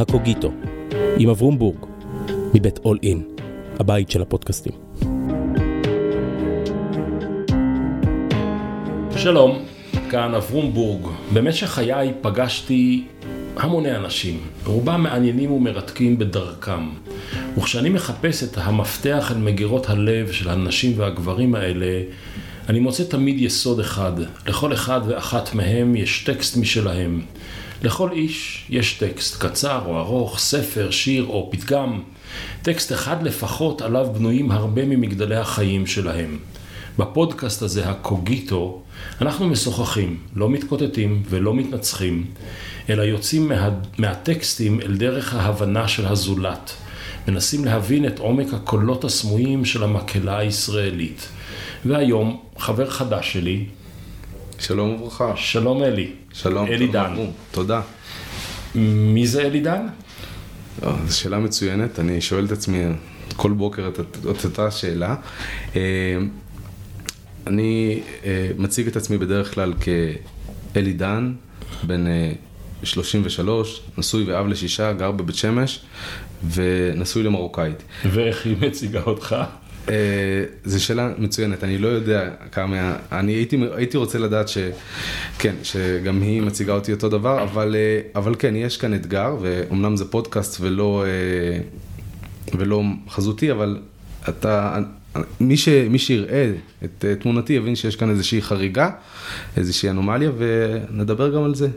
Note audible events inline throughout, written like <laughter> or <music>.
הקוגיטו, עם אברום בורג, מבית אול אין, הבית של הפודקאסטים. שלום, כאן אברום בורג. במשך חיי פגשתי המוני אנשים, רובם מעניינים ומרתקים בדרכם. וכשאני מחפש את המפתח אל מגירות הלב של הנשים והגברים האלה, אני מוצא תמיד יסוד אחד. לכל אחד ואחת מהם יש טקסט משלהם. לכל איש יש טקסט, קצר או ארוך, ספר, שיר או פתגם. טקסט אחד לפחות עליו בנויים הרבה ממגדלי החיים שלהם. בפודקאסט הזה, הקוגיטו, אנחנו משוחחים, לא מתקוטטים ולא מתנצחים, אלא יוצאים מה, מהטקסטים אל דרך ההבנה של הזולת. מנסים להבין את עומק הקולות הסמויים של המקהלה הישראלית. והיום, חבר חדש שלי. שלום וברכה. שלום אלי. שלום. אלי דן. תודה. מי זה אלי דן? אה, זו שאלה מצוינת, אני שואל את עצמי כל בוקר את אותה שאלה. אה, אני אה, מציג את עצמי בדרך כלל כאלי דן, בן 33, נשוי ואב לשישה, גר בבית שמש, ונשוי למרוקאית. ואיך היא מציגה אותך? Uh, זו שאלה מצוינת, אני לא יודע כמה, אני הייתי, הייתי רוצה לדעת שכן, שגם היא מציגה אותי אותו דבר, אבל, uh, אבל כן, יש כאן אתגר, ואומנם זה פודקאסט ולא, uh, ולא חזותי, אבל אתה, מי, ש, מי שיראה את תמונתי יבין שיש כאן איזושהי חריגה, איזושהי אנומליה, ונדבר גם על זה.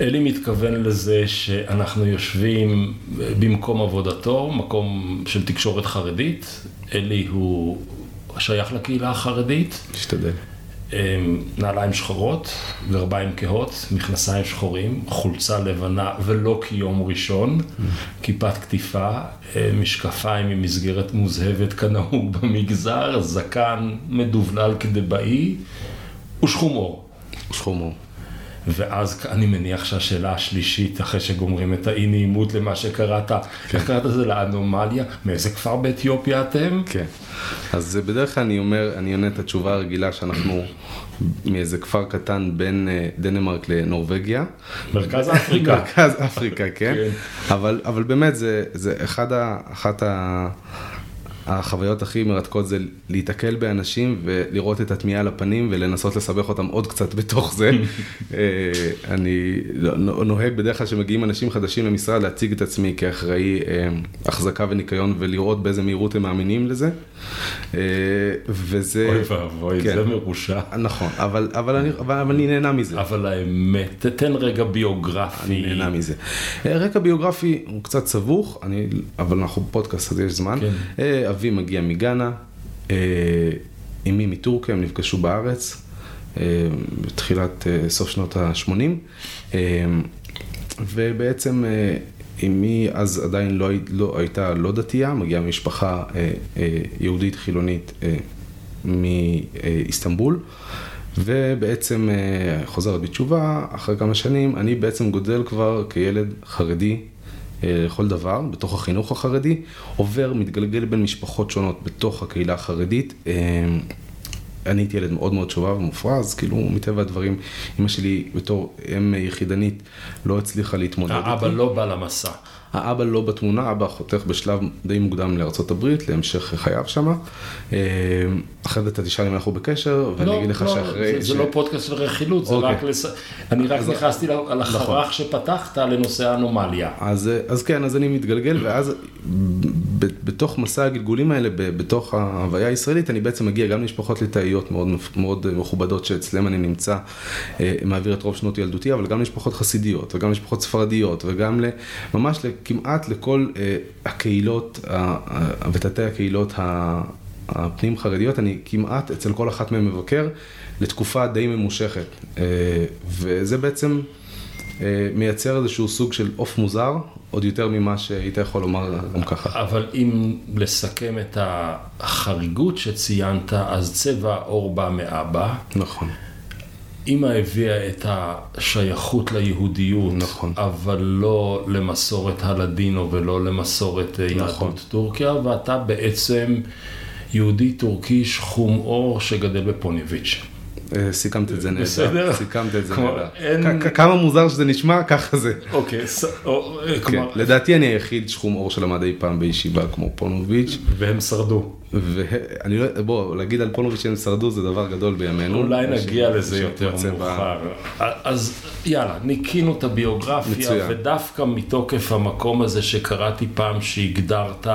אלי מתכוון לזה שאנחנו יושבים במקום עבודתו, מקום של תקשורת חרדית. אלי הוא שייך לקהילה החרדית. משתדל. נעליים שחורות, גרביים כהות, מכנסיים שחורים, חולצה לבנה ולא כיום ראשון, כיפת כתיפה, משקפיים עם מסגרת מוזהבת כנהוג <laughs> במגזר, זקן מדובלל כדבעי ושחומור. ושחומור. ואז אני מניח שהשאלה השלישית, אחרי שגומרים את האי נעימות למה שקראת, כן. איך קראת לזה לאנומליה? מאיזה כפר באתיופיה אתם? כן, אז בדרך כלל אני אומר, אני עונה את התשובה הרגילה שאנחנו <coughs> מאיזה כפר קטן בין אה, דנמרק לנורבגיה. מרכז <laughs> אפריקה. מרכז אפריקה, כן. כן. אבל, אבל באמת זה, זה אחד ה, אחת ה... החוויות הכי מרתקות זה להיתקל באנשים ולראות את התמיהה על הפנים ולנסות לסבך אותם עוד קצת בתוך זה. <laughs> אה, אני נוהג בדרך כלל שמגיעים אנשים חדשים למשרד להציג את עצמי כאחראי אה, החזקה וניקיון ולראות באיזה מהירות הם מאמינים לזה. אה, וזה... אוי ואבוי, כן. זה מרושע. נכון, אבל, אבל, אני, אבל, אבל אני נהנה מזה. אבל האמת, תתן רקע ביוגרפי. אני נהנה מזה. רקע ביוגרפי הוא קצת סבוך, אני, אבל אנחנו בפודקאסט אז יש זמן. כן. אבי מגיע מגאנה, אה, אמי מטורקיה, הם נפגשו בארץ אה, בתחילת אה, סוף שנות ה-80, ובעצם אמי אז עדיין לא, לא הייתה לא דתייה, מגיעה ממשפחה יהודית חילונית מאיסטנבול. ובעצם חוזרת בתשובה, אחרי כמה שנים, אני בעצם גודל כבר כילד חרדי לכל אה, דבר, בתוך החינוך החרדי, עובר, מתגלגל בין משפחות שונות בתוך הקהילה החרדית. אה, אני הייתי ילד מאוד מאוד שובב ומופרז, כאילו מטבע הדברים, אמא שלי בתור אם יחידנית לא הצליחה להתמודד. האבא לא בא למסע. האבא לא בתמונה, אבא חותך בשלב די מוקדם לארה"ב, להמשך חייו שמה. אה, אחרי זה אתה תשאל אם אנחנו בקשר, ואני לא, אגיד לך לא, שאחרי... זה, ש... זה לא פודקאסט של רכילות, זה אוקיי. רק לס... אני רק אז... נכנסתי על החרך נכון. שפתחת לנושא האנומליה. אז, אז כן, אז אני מתגלגל, ואז בתוך מסע הגלגולים האלה, בתוך ההוויה הישראלית, אני בעצם מגיע גם למשפחות ליטאיות מאוד, מאוד מכובדות, שאצלם אני נמצא, אה, מעביר את רוב שנות ילדותי, אבל גם למשפחות חסידיות, וגם למשפחות ספרדיות, וגם ממש כמעט לכל אה, הקהילות ותתי הקהילות הפנים חרדיות, אני כמעט אצל כל אחת מהן מבקר לתקופה די ממושכת. אה, וזה בעצם אה, מייצר איזשהו סוג של עוף מוזר, עוד יותר ממה שהיית יכול לומר גם ככה. אבל אם לסכם את החריגות שציינת, אז צבע העור בא מאבא. נכון. אימא הביאה את השייכות ליהודיות, נכון. אבל לא למסורת הלדינו ולא למסורת נכון. יהדות טורקיה, ואתה בעצם יהודי טורקי שחום עור שגדל בפוניביץ'. אה, סיכמת את זה נהדר. בסדר? סיכמת את זה נהדר. כמה מוזר שזה נשמע, ככה זה. אוקיי, אה, כן, כלומר, לדעתי אני היחיד שחום עור שלמד אי פעם בישיבה כמו פונוביץ', והם שרדו. ואני לא, בוא, להגיד על פונוביץ' שהם שרדו זה דבר גדול בימינו. אולי נגיע לזה יותר מאוחר. אז יאללה, ניקינו את הביוגרפיה, מצוין. ודווקא מתוקף המקום הזה שקראתי פעם שהגדרת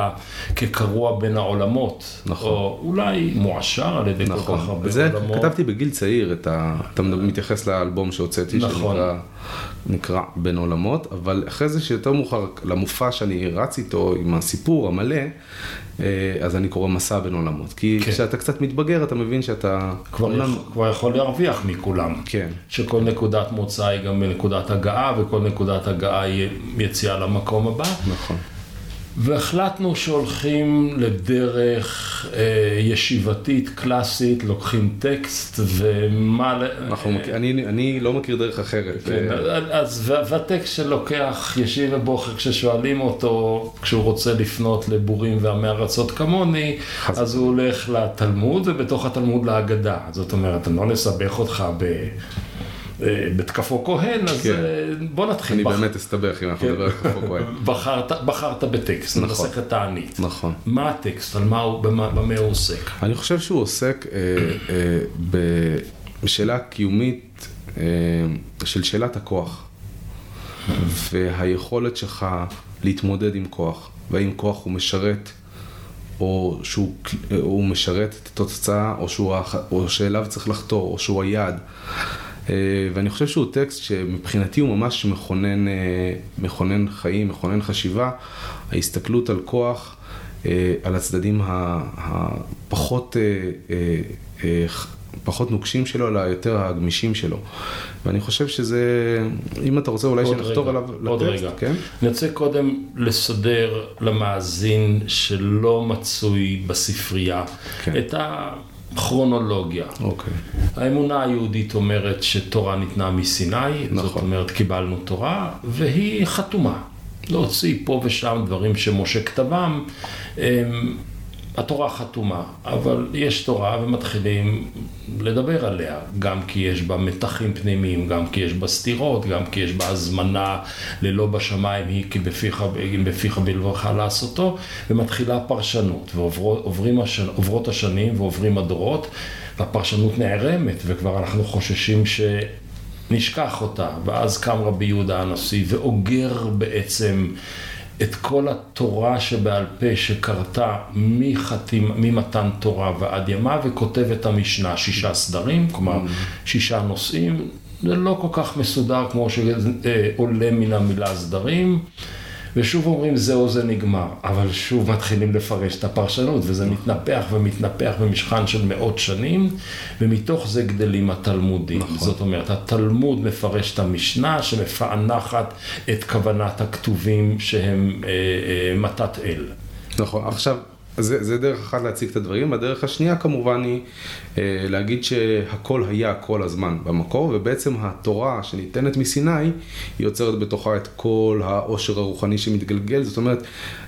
כקרוע בין העולמות, נכון. או אולי מועשר על ידי כל כך נכון, הרבה זה עולמות. כתבתי בגיל צעיר, את ה... אתה מתייחס לאלבום שהוצאתי, נכון. שנקרא נקרא בין עולמות, אבל אחרי זה שיותר מאוחר, למופע שאני רץ איתו עם הסיפור המלא, אה, אז אני קורא מסע בין עולמות. כי כן. כשאתה קצת מתבגר, אתה מבין שאתה... כבר, אומנם- יכול, כבר יכול להרוויח מכולם. כן. שכל נקודת מוצא היא גם נקודת הגעה, וכל נקודת הגעה היא יציאה למקום הבא. נכון. והחלטנו שהולכים לדרך אה, ישיבתית, קלאסית, לוקחים טקסט ומה... אנחנו, מכיר- אני, אני לא מכיר דרך אחרת. כן, אה, אז וה- והטקסט שלוקח ישיב ובוכר כששואלים אותו, כשהוא רוצה לפנות לבורים ועמי ארצות כמוני, חס אז הוא הולך לתלמוד ובתוך התלמוד להגדה. זאת אומרת, אני לא נסבך אותך ב... אה, בתקפו כהן, אז כן. אה, בוא נתחיל. אני בח- באמת אסתבך אם אנחנו כן. נדבר על כפו כהן. <laughs> בחרת, בחרת בטקסט, נכון. במסכת תענית. נכון. מה הטקסט? על מה הוא, במה, במה הוא עוסק? אני חושב שהוא עוסק אה, אה, בשאלה קיומית אה, של שאלת הכוח והיכולת שלך להתמודד עם כוח, והאם כוח הוא משרת או שהוא אה, משרת את התוצאה או, שהוא, או שאליו צריך לחתור או שהוא היעד. אה, ואני חושב שהוא טקסט שמבחינתי הוא ממש מכונן, אה, מכונן חיים, מכונן חשיבה, ההסתכלות על כוח, אה, על הצדדים ה- הפחות פחות נוקשים שלו, אלא יותר הגמישים שלו. ואני חושב שזה, אם אתה רוצה אולי שנחתור עליו עוד לטקסט, רגע. כן? אני רוצה קודם לסדר למאזין שלא מצוי בספרייה כן. את הכרונולוגיה. אוקיי. האמונה היהודית אומרת שתורה ניתנה מסיני, זאת נכון. אומרת קיבלנו תורה, והיא חתומה. להוציא פה ושם דברים שמשה כתבם, התורה חתומה, אבל יש תורה ומתחילים לדבר עליה, גם כי יש בה מתחים פנימיים, גם כי יש בה סתירות, גם כי יש בה הזמנה ללא בשמיים היא כי בפיך, בפיך בלבבך לעשותו, ומתחילה פרשנות, ועוברות השנים ועוברים הדורות, והפרשנות נערמת, וכבר אנחנו חוששים ש... נשכח אותה, ואז קם רבי יהודה הנשיא ואוגר בעצם את כל התורה שבעל פה שקרתה מחתים, ממתן תורה ועד ימה, וכותב את המשנה, שישה סדרים, כלומר שישה נושאים, זה לא כל כך מסודר כמו שעולה מן המילה סדרים. ושוב אומרים זהו זה נגמר, אבל שוב מתחילים לפרש את הפרשנות וזה מתנפח ומתנפח במשכן של מאות שנים ומתוך זה גדלים התלמודים. נכון. זאת אומרת, התלמוד מפרש את המשנה שמפענחת את כוונת הכתובים שהם אה, אה, מתת אל. נכון, עכשיו, זה, זה דרך אחת להציג את הדברים, הדרך השנייה כמובן היא אה, להגיד שהכל היה כל הזמן במקור, ובעצם התורה שניתנת מסיני, היא יוצרת בתוכה את כל העושר הרוחני שמתגלגל, זאת אומרת,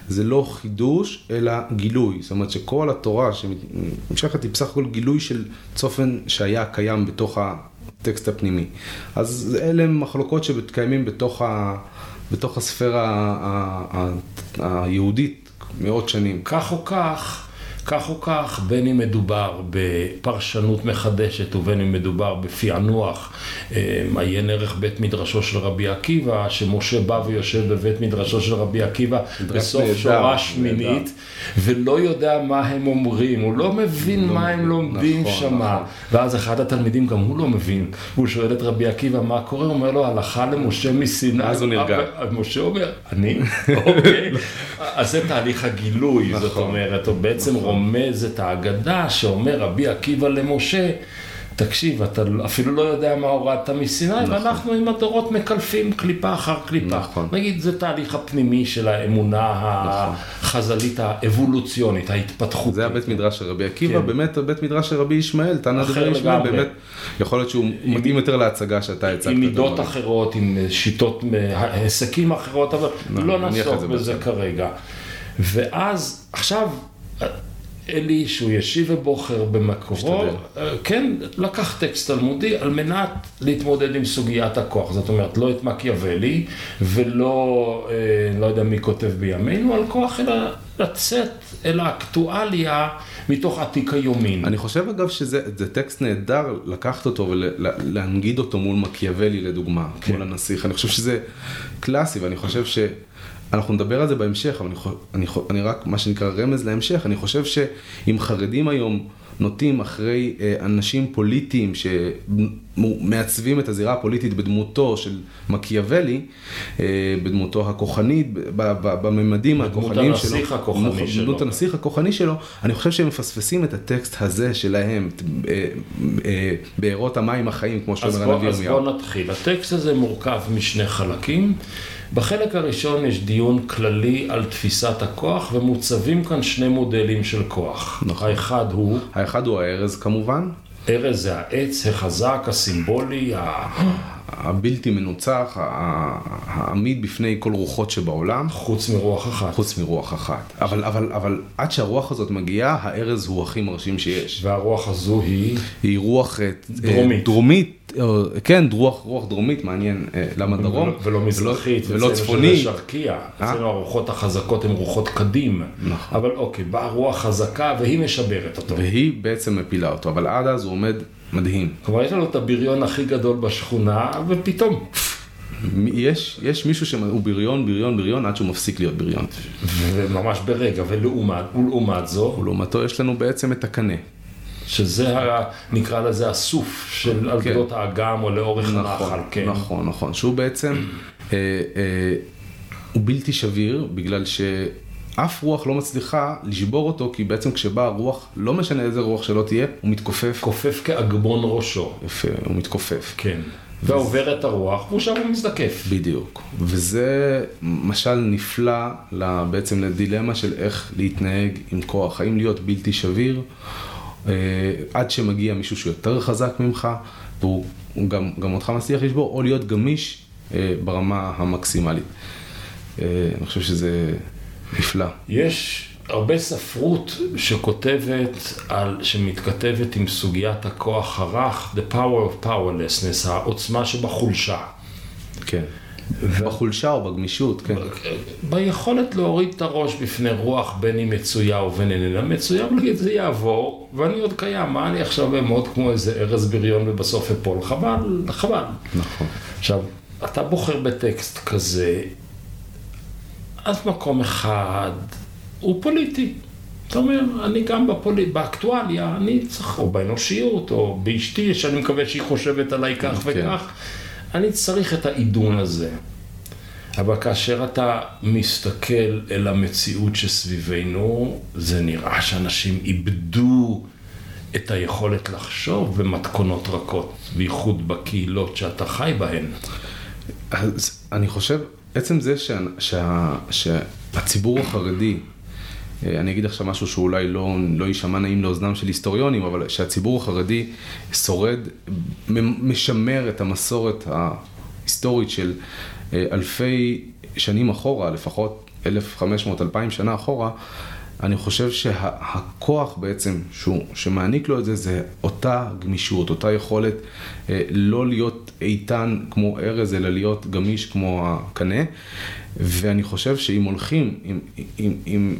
זה לא חידוש, אלא גילוי, זאת אומרת שכל התורה שנמשכת היא בסך הכל גילוי של צופן שהיה קיים בתוך הטקסט הפנימי. אז אלה מחלוקות שמתקיימים בתוך, ה, בתוך הספירה היהודית. מאות שנים. כך או כך, כך או כך, בין אם מדובר בפרשנות מחדשת ובין אם מדובר בפענוח עיין ערך בית מדרשו של רבי עקיבא, שמשה בא ויושב בבית מדרשו של רבי עקיבא בסוף שורה שמינית, ולא יודע מה הם אומרים, הוא לא מבין לא מה. הם לומדים נכון, שמה, נכון. ואז אחד התלמידים גם הוא לא מבין, הוא שואל את רבי עקיבא מה קורה, הוא אומר לו הלכה למשה מסיני, אז הוא נרגע. משה אומר, אני? <laughs> אוקיי. אז זה תהליך הגילוי, נכון. זאת אומרת, הוא בעצם נכון. רומז את ההגדה שאומר רבי עקיבא למשה, תקשיב, אתה אפילו לא יודע מה הורדת מסיני, נכון. ואנחנו עם הדורות מקלפים קליפה אחר קליפה. נכון. נגיד, זה תהליך הפנימי של האמונה נכון. החז"לית האבולוציונית, ההתפתחותית. זה הבית מדרש של רבי עקיבא, כן. באמת הבית מדרש של רבי ישמעאל, תנא דברי ישמעאל, באמת, יכול להיות שהוא עם, מתאים יותר להצגה שאתה הצגת. עם מידות אחרות, עם שיטות, היסקים אחרות, אבל לא נעסוק בזה כרגע. ואז... אלי, שהוא ישיבה בוחר במקורו, משתדל. כן, לקח טקסט תלמודי על מנת להתמודד עם סוגיית הכוח. זאת אומרת, לא את מקיאוולי, ולא, אה, לא יודע מי כותב בימינו על כוח, אלא לצאת אל האקטואליה מתוך עתיק היומין. אני חושב אגב שזה זה טקסט נהדר לקחת אותו ולהנגיד אותו מול מקיאוולי לדוגמה, כן. מול הנסיך, אני חושב שזה קלאסי ואני חושב ש... אנחנו נדבר על זה בהמשך, אבל אני, אני, אני רק, מה שנקרא רמז להמשך, אני חושב שאם חרדים היום נוטים אחרי אה, אנשים פוליטיים שמעצבים את הזירה הפוליטית בדמותו של מקיאוולי, אה, בדמותו הכוחנית, בממדים הכוחניים שלו, הנסיך הכוחני שלו. בדמות הנסיך הכוחני שלו, אני חושב שהם מפספסים את הטקסט הזה שלהם, אה, אה, בארות המים החיים, כמו אז שאומר הנביא אז ירמיהו. בוא נתחיל. הטקסט הזה מורכב משני חלקים. בחלק הראשון יש דיון כללי על תפיסת הכוח, ומוצבים כאן שני מודלים של כוח. נכון. האחד הוא, האחד הוא הארז כמובן, ארז זה העץ החזק, הסימבולי, הבלתי מנוצח, העמיד בפני כל רוחות שבעולם, חוץ מרוח אחת. חוץ מרוח אחת. אבל, אבל, אבל עד שהרוח הזאת מגיעה, הארז הוא הכי מרשים שיש. והרוח הזו היא, היא רוח אה, דרומית. דרומית, אה, כן, רוח, רוח דרומית, מעניין אה, למה דרום. ולא, ולא מזרחית, ולא אצלנו. שזה שרקייה. אה? אצלנו הרוחות החזקות הן רוחות קדים. נכון. אבל אוקיי, באה רוח חזקה והיא משברת אותו. והיא בעצם מפילה אותו, אבל עד אז הוא עומד מדהים. כלומר, יש לנו את הבריון הכי גדול בשכונה, ופתאום, יש, יש מישהו שהוא בריון, בריון, בריון, עד שהוא מפסיק להיות בריון. וממש ברגע, ולעומת, ולעומת זו, ולעומתו יש לנו בעצם את הקנה. שזה, ה- נקרא לזה הסוף של על כן. גדות האגם או לאורך נכון, הנחל, כן. נכון, נכון, שהוא בעצם, אה, אה, הוא בלתי שביר, בגלל שאף רוח לא מצליחה לשבור אותו, כי בעצם כשבאה רוח, לא משנה איזה רוח שלא תהיה, הוא מתכופף. כופף כאגמון ראשו, יפה, הוא מתכופף. כן. ועובר את הרוח, והוא שם ומזדקף. בדיוק. וזה משל נפלא בעצם לדילמה של איך להתנהג עם כוח, האם להיות בלתי שביר, אה, עד שמגיע מישהו שיותר חזק ממך, והוא הוא גם, גם אותך מצליח לשבור, או להיות גמיש אה, ברמה המקסימלית. אה, אני חושב שזה נפלא. יש הרבה ספרות שכותבת על, שמתכתבת עם סוגיית הכוח הרך, the power of powerlessness, העוצמה שבחולשה. כן. בחולשה או בגמישות, כן. ביכולת להוריד את הראש בפני רוח, בין היא מצויה ובין איננה מצויה, ולהגיד זה יעבור, ואני עוד קיים, מה אני עכשיו אעמוד כמו איזה ארז בריון ובסוף אפול? חבל, חבל. נכון. עכשיו, אתה בוחר בטקסט כזה, אז מקום אחד הוא פוליטי. אתה אומר, אני גם בפוליט, באקטואליה, אני צריך, או באנושיות, או באשתי, שאני מקווה שהיא חושבת עליי כך כן. וכך, אני צריך את העידון הזה. אבל כאשר אתה מסתכל אל המציאות שסביבנו, זה נראה שאנשים איבדו את היכולת לחשוב במתכונות רכות, בייחוד בקהילות שאתה חי בהן. אז אני חושב, עצם זה שה, שה, שהציבור החרדי, אה, אני אגיד עכשיו משהו שאולי לא, לא יישמע נעים לאוזנם של היסטוריונים, אבל שהציבור החרדי שורד, משמר את המסורת ההיסטורית של אה, אלפי שנים אחורה, לפחות 1,500-2,000 שנה אחורה, אני חושב שהכוח בעצם שהוא, שמעניק לו את זה, זה אותה גמישות, אותה יכולת אה, לא להיות איתן כמו ארז, אלא להיות גמיש כמו הקנה. ואני חושב שאם הולכים, עם, עם, עם,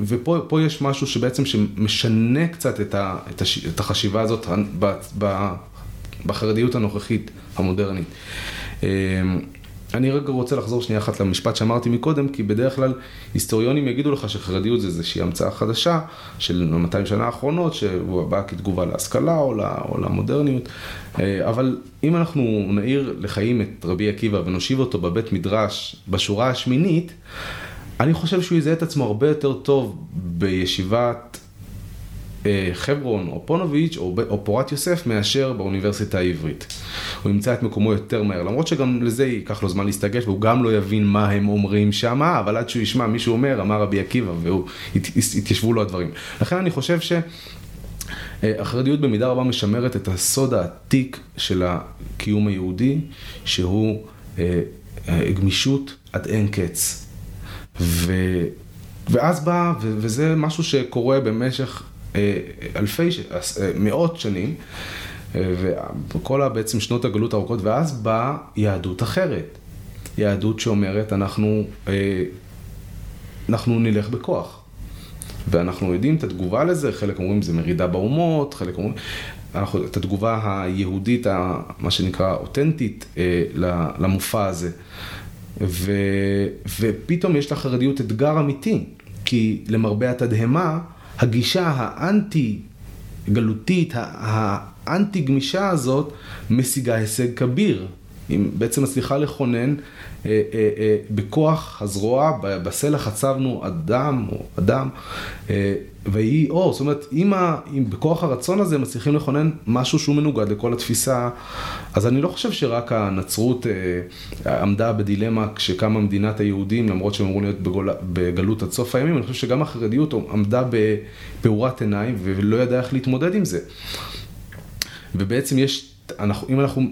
ופה פה יש משהו שבעצם שמשנה קצת את, ה, את, הש, את החשיבה הזאת ב, ב, בחרדיות הנוכחית, המודרנית. אה, אני רגע רוצה לחזור שנייה אחת למשפט שאמרתי מקודם, כי בדרך כלל היסטוריונים יגידו לך שחרדיות זה איזושהי המצאה חדשה של 200 שנה האחרונות, שהוא בא כתגובה להשכלה או, ל, או למודרניות, אה, אבל אם אנחנו נעיר לחיים את רבי עקיבא ונושיב אותו בבית מדרש בשורה השמינית, אני חושב שהוא יזהה את עצמו הרבה יותר טוב בישיבת חברון או פונוביץ' או, או פורת יוסף מאשר באוניברסיטה העברית. הוא ימצא את מקומו יותר מהר, למרות שגם לזה ייקח לו זמן להסתגש והוא גם לא יבין מה הם אומרים שם, אבל עד שהוא ישמע מישהו אומר, אמר רבי עקיבא, והוא, הת, התיישבו לו הדברים. לכן אני חושב ש... אה, החרדיות במידה רבה משמרת את הסוד העתיק של הקיום היהודי, שהוא אה, אה, גמישות עד אין קץ. ו... ואז בא, וזה משהו שקורה במשך אלפי, מאות שנים, וכל בעצם שנות הגלות הארוכות, ואז באה יהדות אחרת. יהדות שאומרת, אנחנו, אנחנו נלך בכוח. ואנחנו יודעים את התגובה לזה, חלק אומרים זה מרידה באומות, חלק אומרים, אנחנו, את התגובה היהודית, מה שנקרא אותנטית, למופע הזה. ו, ופתאום יש לחרדיות אתגר אמיתי, כי למרבה התדהמה, הגישה האנטי גלותית, האנטי גמישה הזאת, משיגה הישג כביר. היא בעצם מצליחה לכונן אה, אה, אה, בכוח הזרוע, בסלע חצבנו אדם או אדם, ויהי אור. זאת אומרת, אם, ה, אם בכוח הרצון הזה מצליחים לכונן משהו שהוא מנוגד לכל התפיסה, אז אני לא חושב שרק הנצרות עמדה בדילמה כשקמה מדינת היהודים, למרות שהם אמורים להיות בגול, בגלות עד סוף הימים, אני חושב שגם החרדיות עמדה בפעורת עיניים ולא ידעה איך להתמודד עם זה. ובעצם יש, אנחנו, אם אנחנו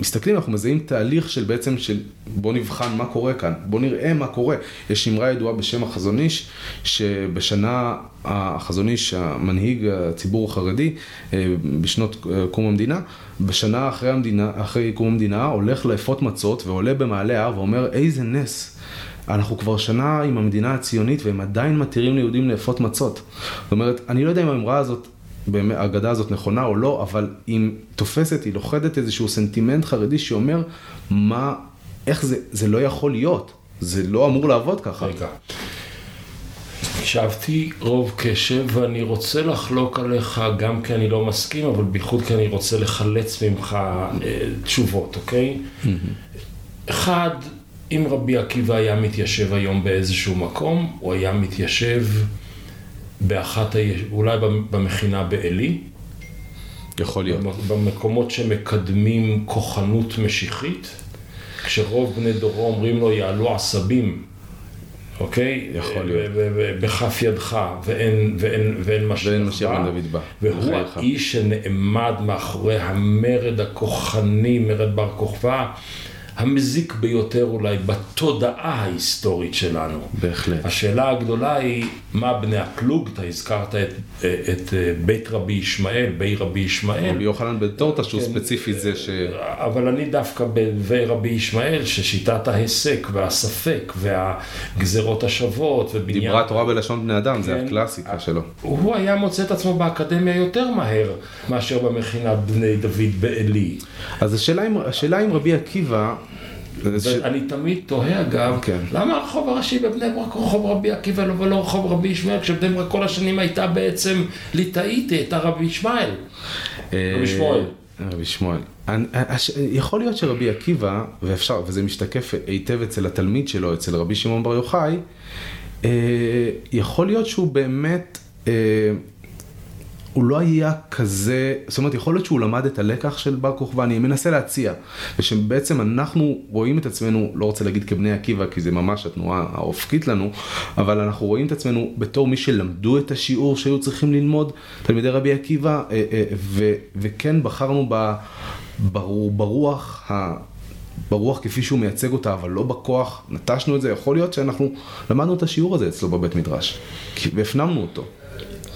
מסתכלים, אנחנו מזהים תהליך של בעצם של בוא נבחן מה קורה כאן, בוא נראה מה קורה. יש אמרה ידועה בשם החזון איש, שבשנה החזון איש, המנהיג הציבור החרדי, אה, בשנות אה, קום המדינה, בשנה אחרי, המדינה, אחרי קום המדינה, הולך לאפות מצות ועולה במעלה ההר ואומר איזה נס. אנחנו כבר שנה עם המדינה הציונית והם עדיין מתירים ליהודים לאפות מצות. זאת אומרת, אני לא יודע אם האמרה הזאת האגדה הזאת נכונה או לא, אבל היא תופסת, היא לוכדת איזשהו סנטימנט חרדי שאומר, מה, איך זה, זה לא יכול להיות, זה לא אמור לעבוד ככה. רגע. הקשבתי רוב קשב ואני רוצה לחלוק עליך גם כי אני לא מסכים, אבל בייחוד כי אני רוצה לחלץ ממך אה, תשובות, אוקיי? אחד, אם רבי עקיבא היה מתיישב היום באיזשהו מקום, הוא היה מתיישב באחת, אולי במכינה בעלי. יכול להיות. במקומות שמקדמים כוחנות משיחית, כשרוב בני דורו אומרים לו יעלו עשבים, אוקיי? יכול להיות. בכף ידך, ואין, ואין, ואין משיח ואין משיח בן דוד בא. והוא האיש שנעמד מאחורי המרד הכוחני, מרד בר כוכבא. המזיק ביותר אולי בתודעה ההיסטורית שלנו. בהחלט. השאלה הגדולה היא, מה בני הפלוג? אתה הזכרת את, את אה, בית רבי ישמעאל, בי רבי ישמעאל. רבי יוחנן בן תורתא שהוא כן, ספציפי זה ש... אבל אני דווקא בבי רבי ישמעאל, ששיטת ההיסק והספק והגזרות השוות ובניין... דיברה תורה בלשון בני אדם, כן, זה הקלאסיקה שלו. הוא היה מוצא את עצמו באקדמיה יותר מהר מאשר במכינת בני דוד בעלי. אז השאלה אם, השאלה אם רבי עקיבא... ואני תמיד תוהה אגב, כן. למה הרחוב הראשי בבני ברק הוא רחוב רבי עקיבא ולא רחוב רבי ישמעאל, כשבני ברק כל השנים הייתה בעצם ליטאית, הייתה רבי ישמעאל. אה, רבי שמואל. רבי שמואל. יכול להיות שרבי עקיבא, ואפשר, וזה משתקף היטב אצל התלמיד שלו, אצל רבי שמעון בר יוחאי, אה, יכול להיות שהוא באמת אה, הוא לא היה כזה, זאת אומרת, יכול להיות שהוא למד את הלקח של בר כוכבא, אני מנסה להציע, ושבעצם אנחנו רואים את עצמנו, לא רוצה להגיד כבני עקיבא, כי זה ממש התנועה האופקית לנו, אבל אנחנו רואים את עצמנו בתור מי שלמדו את השיעור שהיו צריכים ללמוד, תלמידי רבי עקיבא, אה, אה, וכן בחרנו ברוח ה... ברוח כפי שהוא מייצג אותה, אבל לא בכוח, נטשנו את זה, יכול להיות שאנחנו למדנו את השיעור הזה אצלו בבית מדרש, והפנמנו אותו.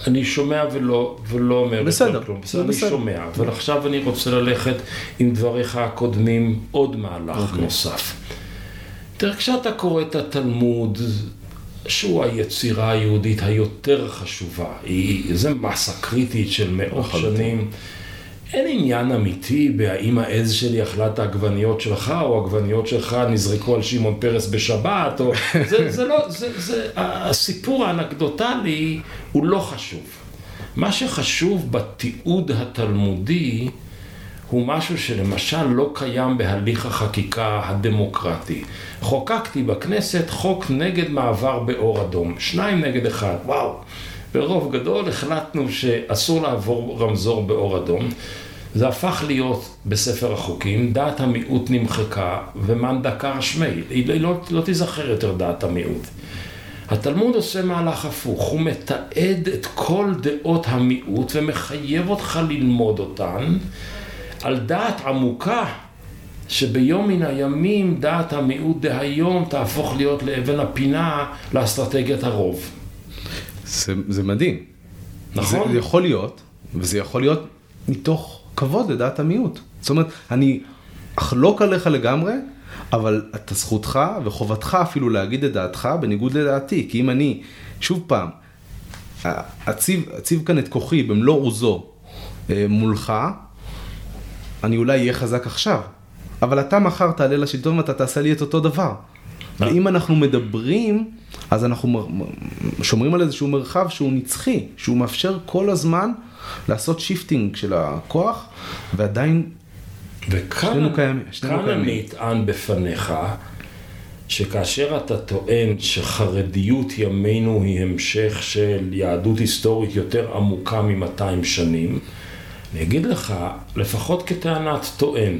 אני שומע ולא, ולא אומר בסדר, כלום. בסדר, אני בסדר. שומע, אבל עכשיו אני רוצה ללכת עם דבריך הקודמים עוד מהלך okay. אוקיי. נוסף. תראה, כשאתה קורא את התלמוד, שהוא היצירה היהודית היותר חשובה, היא, זה מסה קריטית של מאות שנים. אין עניין אמיתי בהאם העז שלי אכלה את העגבניות שלך, או העגבניות שלך נזרקו על שמעון פרס בשבת, או... <laughs> זה, זה לא, זה, זה, הסיפור האנקדוטלי הוא לא חשוב. מה שחשוב בתיעוד התלמודי הוא משהו שלמשל לא קיים בהליך החקיקה הדמוקרטי. חוקקתי בכנסת חוק נגד מעבר באור אדום, שניים נגד אחד, וואו. ברוב גדול החלטנו שאסור לעבור רמזור באור אדום. זה הפך להיות בספר החוקים, דעת המיעוט נמחקה ומאן דקר שמי, היא לא, לא תיזכר יותר דעת המיעוט. התלמוד עושה מהלך הפוך, הוא מתעד את כל דעות המיעוט ומחייב אותך ללמוד אותן על דעת עמוקה שביום מן הימים דעת המיעוט דהיום תהפוך להיות לאבן הפינה לאסטרטגיית הרוב. זה, זה מדהים. נכון. זה יכול להיות, וזה יכול להיות מתוך כבוד לדעת המיעוט. זאת אומרת, אני אחלוק עליך לגמרי, אבל אתה זכותך וחובתך אפילו להגיד את דעתך בניגוד לדעתי. כי אם אני, שוב פעם, אציב, אציב כאן את כוחי במלוא עוזו אה, מולך, אני אולי אהיה חזק עכשיו, אבל אתה מחר תעלה לשלטון ואתה תעשה לי את אותו דבר. ואם אנחנו מדברים, אז אנחנו שומרים על איזשהו מרחב שהוא נצחי, שהוא מאפשר כל הזמן לעשות shifting של הכוח, ועדיין וכאן, אטען בפניך, שכאשר אתה טוען שחרדיות ימינו היא המשך של יהדות היסטורית יותר עמוקה מ-200 שנים, אני אגיד לך, לפחות כטענת טוען,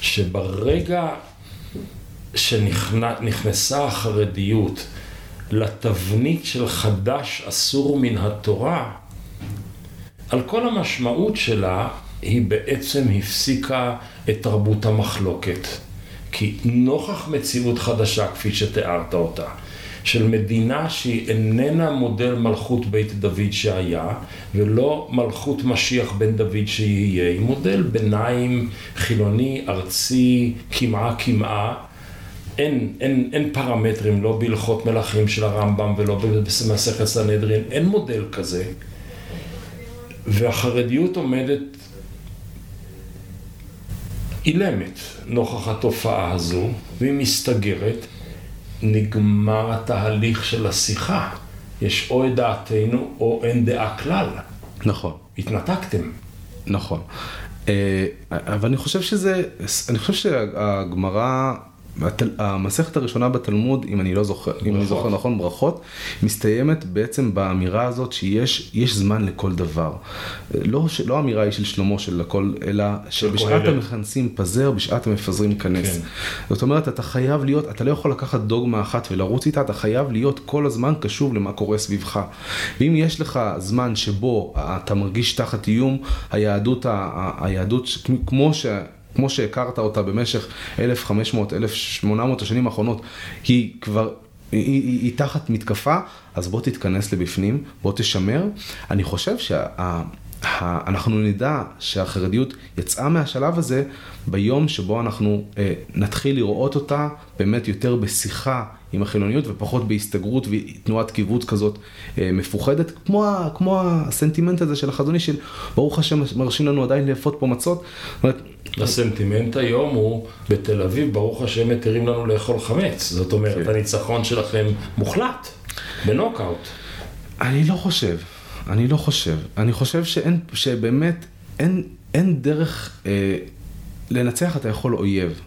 שברגע שנכנסה החרדיות לתבנית של חדש אסור מן התורה, על כל המשמעות שלה היא בעצם הפסיקה את תרבות המחלוקת. כי נוכח מציאות חדשה, כפי שתיארת אותה, של מדינה שהיא איננה מודל מלכות בית דוד שהיה, ולא מלכות משיח בן דוד שיהיה, היא מודל ביניים חילוני, ארצי, קמעה קמעה. אין, אין, אין פרמטרים, לא בהלכות מלכים של הרמב"ם ולא במסכת סנהדרין, אין מודל כזה. והחרדיות עומדת אילמת נוכח התופעה הזו, והיא מסתגרת, נגמר התהליך של השיחה. יש או את דעתנו או אין דעה כלל. נכון. התנתקתם. נכון. אה, אבל אני חושב שזה, אני חושב שהגמרא המסכת הראשונה בתלמוד, אם אני לא זוכר, ברכות. אם אני זוכר נכון, ברכות, מסתיימת בעצם באמירה הזאת שיש זמן לכל דבר. לא, לא האמירה היא של שלמה של הכל, אלא שבשעת המכנסים פזר, בשעת המפזרים כנס. כן. זאת אומרת, אתה חייב להיות, אתה לא יכול לקחת דוגמה אחת ולרוץ איתה, אתה חייב להיות כל הזמן קשוב למה קורה סביבך. ואם יש לך זמן שבו אתה מרגיש תחת איום, היהדות, היהדות כמו ש... כמו שהכרת אותה במשך 1,500, 1,800 השנים האחרונות, היא כבר, היא, היא, היא תחת מתקפה, אז בוא תתכנס לבפנים, בוא תשמר. אני חושב שאנחנו נדע שהחרדיות יצאה מהשלב הזה ביום שבו אנחנו אה, נתחיל לראות אותה באמת יותר בשיחה עם החילוניות ופחות בהסתגרות ותנועת קיבוץ כזאת אה, מפוחדת, כמו, כמו הסנטימנט הזה של החזוני של ברוך השם מרשים לנו עדיין לאפות פה מצות. הסנטימנט היום הוא, בתל אביב, ברוך השם מתירים לנו לאכול חמץ. זאת אומרת, כן. הניצחון שלכם מוחלט, בנוקאוט. אני לא חושב, אני לא חושב. אני חושב שאין, שבאמת אין, אין דרך אה, לנצח אתה יכול אויב.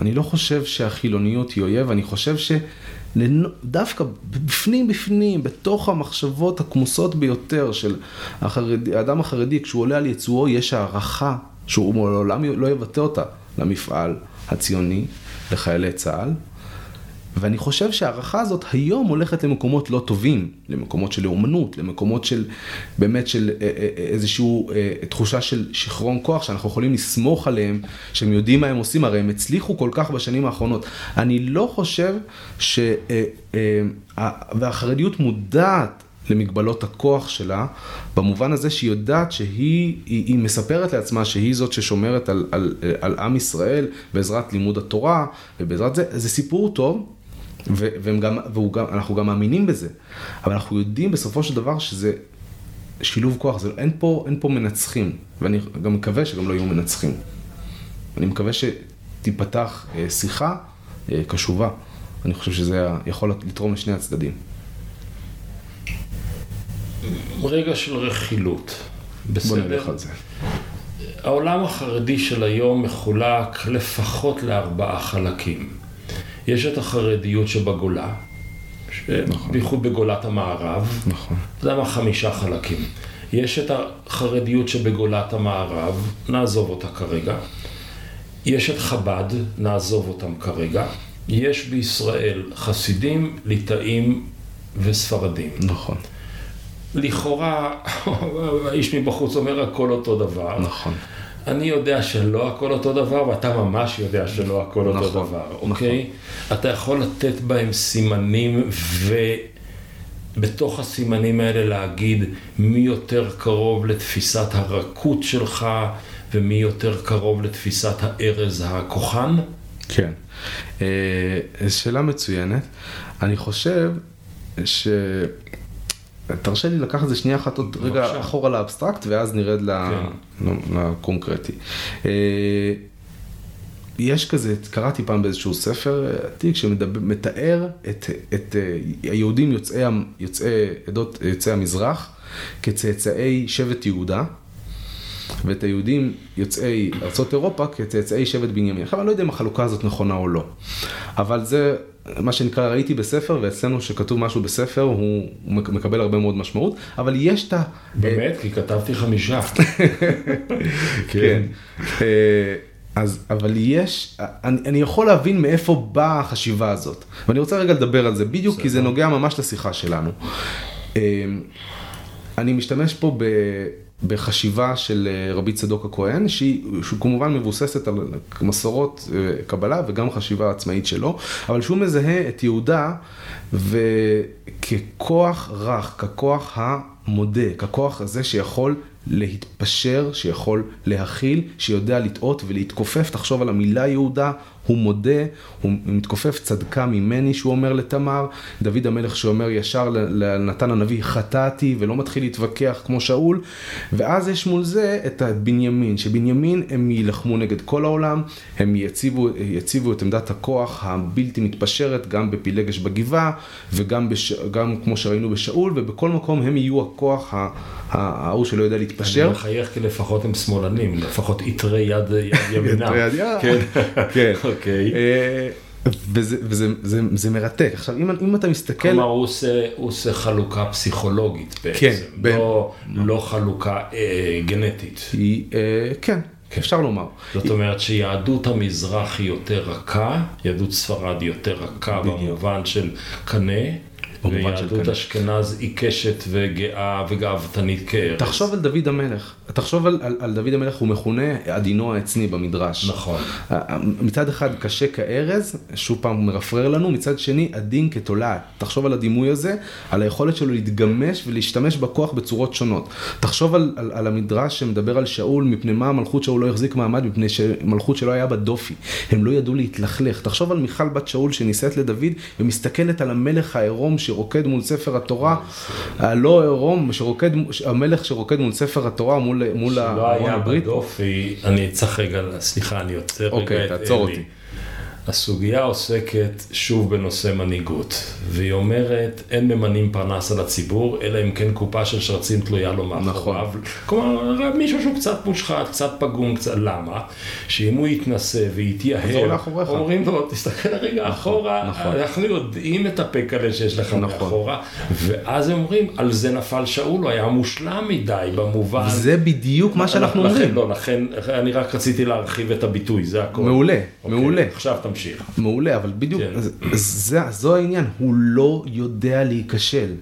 אני לא חושב שהחילוניות היא אויב, אני חושב שדווקא בפנים בפנים, בתוך המחשבות הכמוסות ביותר של החרדי, האדם החרדי, כשהוא עולה על יצואו, יש הערכה שהוא לעולם לא יבטא אותה למפעל הציוני, לחיילי צה"ל. ואני חושב שההערכה הזאת היום הולכת למקומות לא טובים, למקומות של לאומנות, למקומות של באמת של אה, אה, אה, איזושהי תחושה של שיכרון כוח שאנחנו יכולים לסמוך עליהם, שהם יודעים מה הם עושים, הרי הם הצליחו כל כך בשנים האחרונות. אני לא חושב ש... והחרדיות מודעת למגבלות הכוח שלה, במובן הזה שהיא יודעת שהיא היא, היא מספרת לעצמה שהיא זאת ששומרת על, על, על עם ישראל בעזרת לימוד התורה ובעזרת זה, זה סיפור טוב. ואנחנו גם מאמינים בזה, אבל אנחנו יודעים בסופו של דבר שזה שילוב כוח, זה, אין, פה, אין פה מנצחים, ואני גם מקווה שגם לא יהיו מנצחים. אני מקווה שתיפתח אה, שיחה אה, קשובה, אני חושב שזה יכול לתרום לשני הצדדים. רגע של רכילות. בסדר. בוא נלך על זה. העולם החרדי של היום מחולק לפחות לארבעה חלקים. יש את החרדיות שבגולה, נכון. בייחוד בגולת המערב, נכון. זה היה חמישה חלקים. יש את החרדיות שבגולת המערב, נעזוב אותה כרגע. יש את חב"ד, נעזוב אותם כרגע. יש בישראל חסידים, ליטאים וספרדים. נכון. לכאורה, <laughs> האיש מבחוץ אומר הכל אותו דבר. נכון. אני יודע שלא הכל אותו דבר, ואתה ממש יודע שלא הכל אותו נכון, דבר, נכון. אוקיי? אתה יכול לתת בהם סימנים בתוך הסימנים האלה להגיד מי יותר קרוב לתפיסת הרכות שלך ומי יותר קרוב לתפיסת הארז הכוחני? כן. אה, שאלה מצוינת. אני חושב ש... תרשה לי לקחת את זה שנייה אחת עוד רגע אחורה לאבסטרקט ואז נרד כן. לקונקרטי. אה, יש כזה, קראתי פעם באיזשהו ספר עתיק שמתאר את, את אה, היהודים יוצאי, יוצאי עדות, יוצאי המזרח כצאצאי שבט יהודה. ואת היהודים יוצאי ארצות אירופה כצאצאי שבט בנימין. עכשיו אני לא יודע אם החלוקה הזאת נכונה או לא, אבל זה מה שנקרא ראיתי בספר ואצלנו שכתוב משהו בספר הוא, הוא מקבל הרבה מאוד משמעות, אבל יש את ה... באמת? כי כתבתי חמישה. <laughs> כן. אה, אז, אבל יש, אני, אני יכול להבין מאיפה באה החשיבה הזאת, ואני רוצה רגע לדבר על זה בדיוק, כי זה נוגע ממש לשיחה שלנו. אני משתמש פה ב... בחשיבה של אה, רבי צדוק הכהן, שהיא כמובן מבוססת על מסורות אה, קבלה וגם חשיבה עצמאית שלו, אבל שהוא מזהה את יהודה וככוח רך, ככוח המודה, ככוח הזה שיכול להתפשר, שיכול להכיל, שיודע לטעות ולהתכופף. תחשוב על המילה יהודה, הוא מודה, הוא מתכופף צדקה ממני, שהוא אומר לתמר, דוד המלך שאומר ישר לנתן הנביא, חטאתי, ולא מתחיל להתווכח כמו שאול, ואז יש מול זה את בנימין, שבנימין הם יילחמו נגד כל העולם, הם יציבו, יציבו את עמדת הכוח הבלתי מתפשרת, גם בפילגש בגבעה, וגם בש, גם כמו שראינו בשאול, ובכל מקום הם יהיו הכוח ההוא שלא יודע להתפשר. אני מחייך כי לפחות הם שמאלנים, לפחות יתרי יד <laughs> ימינה. יתרי יד יד, כן. כן. <laughs> אוקיי. אה, וזה, וזה זה, זה מרתק. עכשיו, אם, אם אתה מסתכל... כלומר, הוא עושה, הוא עושה חלוקה פסיכולוגית בעצם, כן, לא. לא חלוקה אה, גנטית. היא, אה, כן, כן, אפשר לומר. זאת אומרת שיהדות המזרח היא יותר רכה, יהדות ספרד היא יותר רכה במובן של קנה. ויהדות אשכנז עיקשת וגאה וגאוותנית כארץ. תחשוב על דוד המלך, תחשוב על, על, על דוד המלך, הוא מכונה עדינו העצני במדרש. נכון. מצד אחד קשה כארז, שוב פעם הוא מרפרר לנו, מצד שני עדין כתולעת. תחשוב על הדימוי הזה, על היכולת שלו להתגמש ולהשתמש בכוח בצורות שונות. תחשוב על, על, על המדרש שמדבר על שאול, מפני מה המלכות שאול לא החזיק מעמד, מפני שמלכות שלו היה בה דופי. הם לא ידעו להתלכלך. תחשוב על מיכל בת שאול שנישאת לדוד ומסתכלת על המלך העירום שרוקד מול ספר התורה, הלא עירום, המלך שרוקד מול ספר התורה מול מול הארון הברית. שלא היה בדופי, אני צריך רגע, סליחה, אני עוצר רגע אוקיי, את אלי. אוקיי, תעצור אותי. הסוגיה עוסקת שוב בנושא מנהיגות, והיא אומרת, אין ממנים פרנס על הציבור, אלא אם כן קופה של שרצים תלויה לו מאחוריו. נכון. כלומר, מישהו שהוא קצת מושחת, קצת פגום, קצת, למה? שאם הוא יתנסה ויתייהל, אומרים לו, תסתכל רגע נכון, אחורה, נכון. אנחנו יודעים את הפקלה שיש לך נכון. מאחורה, ואז הם אומרים, על זה נפל שאול, הוא היה מושלם מדי במובן... זה בדיוק מה שאנחנו אומרים. לא, לכן, אני רק רציתי להרחיב את הביטוי, זה הכל. מעולה, אוקיי, מעולה. עכשיו אתה תמשיך. מעולה, אבל בדיוק, כן. זה, זו העניין, הוא לא יודע להיכשל.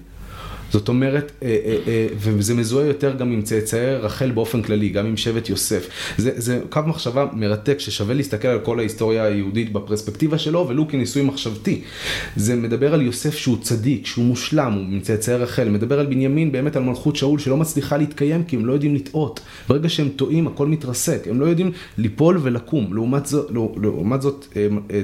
זאת אומרת, אה, אה, אה, וזה מזוהה יותר גם עם צאצאי רחל באופן כללי, גם עם שבט יוסף. זה, זה קו מחשבה מרתק ששווה להסתכל על כל ההיסטוריה היהודית בפרספקטיבה שלו, ולו כניסוי מחשבתי. זה מדבר על יוסף שהוא צדיק, שהוא מושלם, הוא מצאצאי רחל. מדבר על בנימין, באמת על מלכות שאול שלא מצליחה להתקיים כי הם לא יודעים לטעות. ברגע שהם טועים הכל מתרסק, הם לא יודעים ליפול ולקום. לעומת זאת, לא, לעומת זאת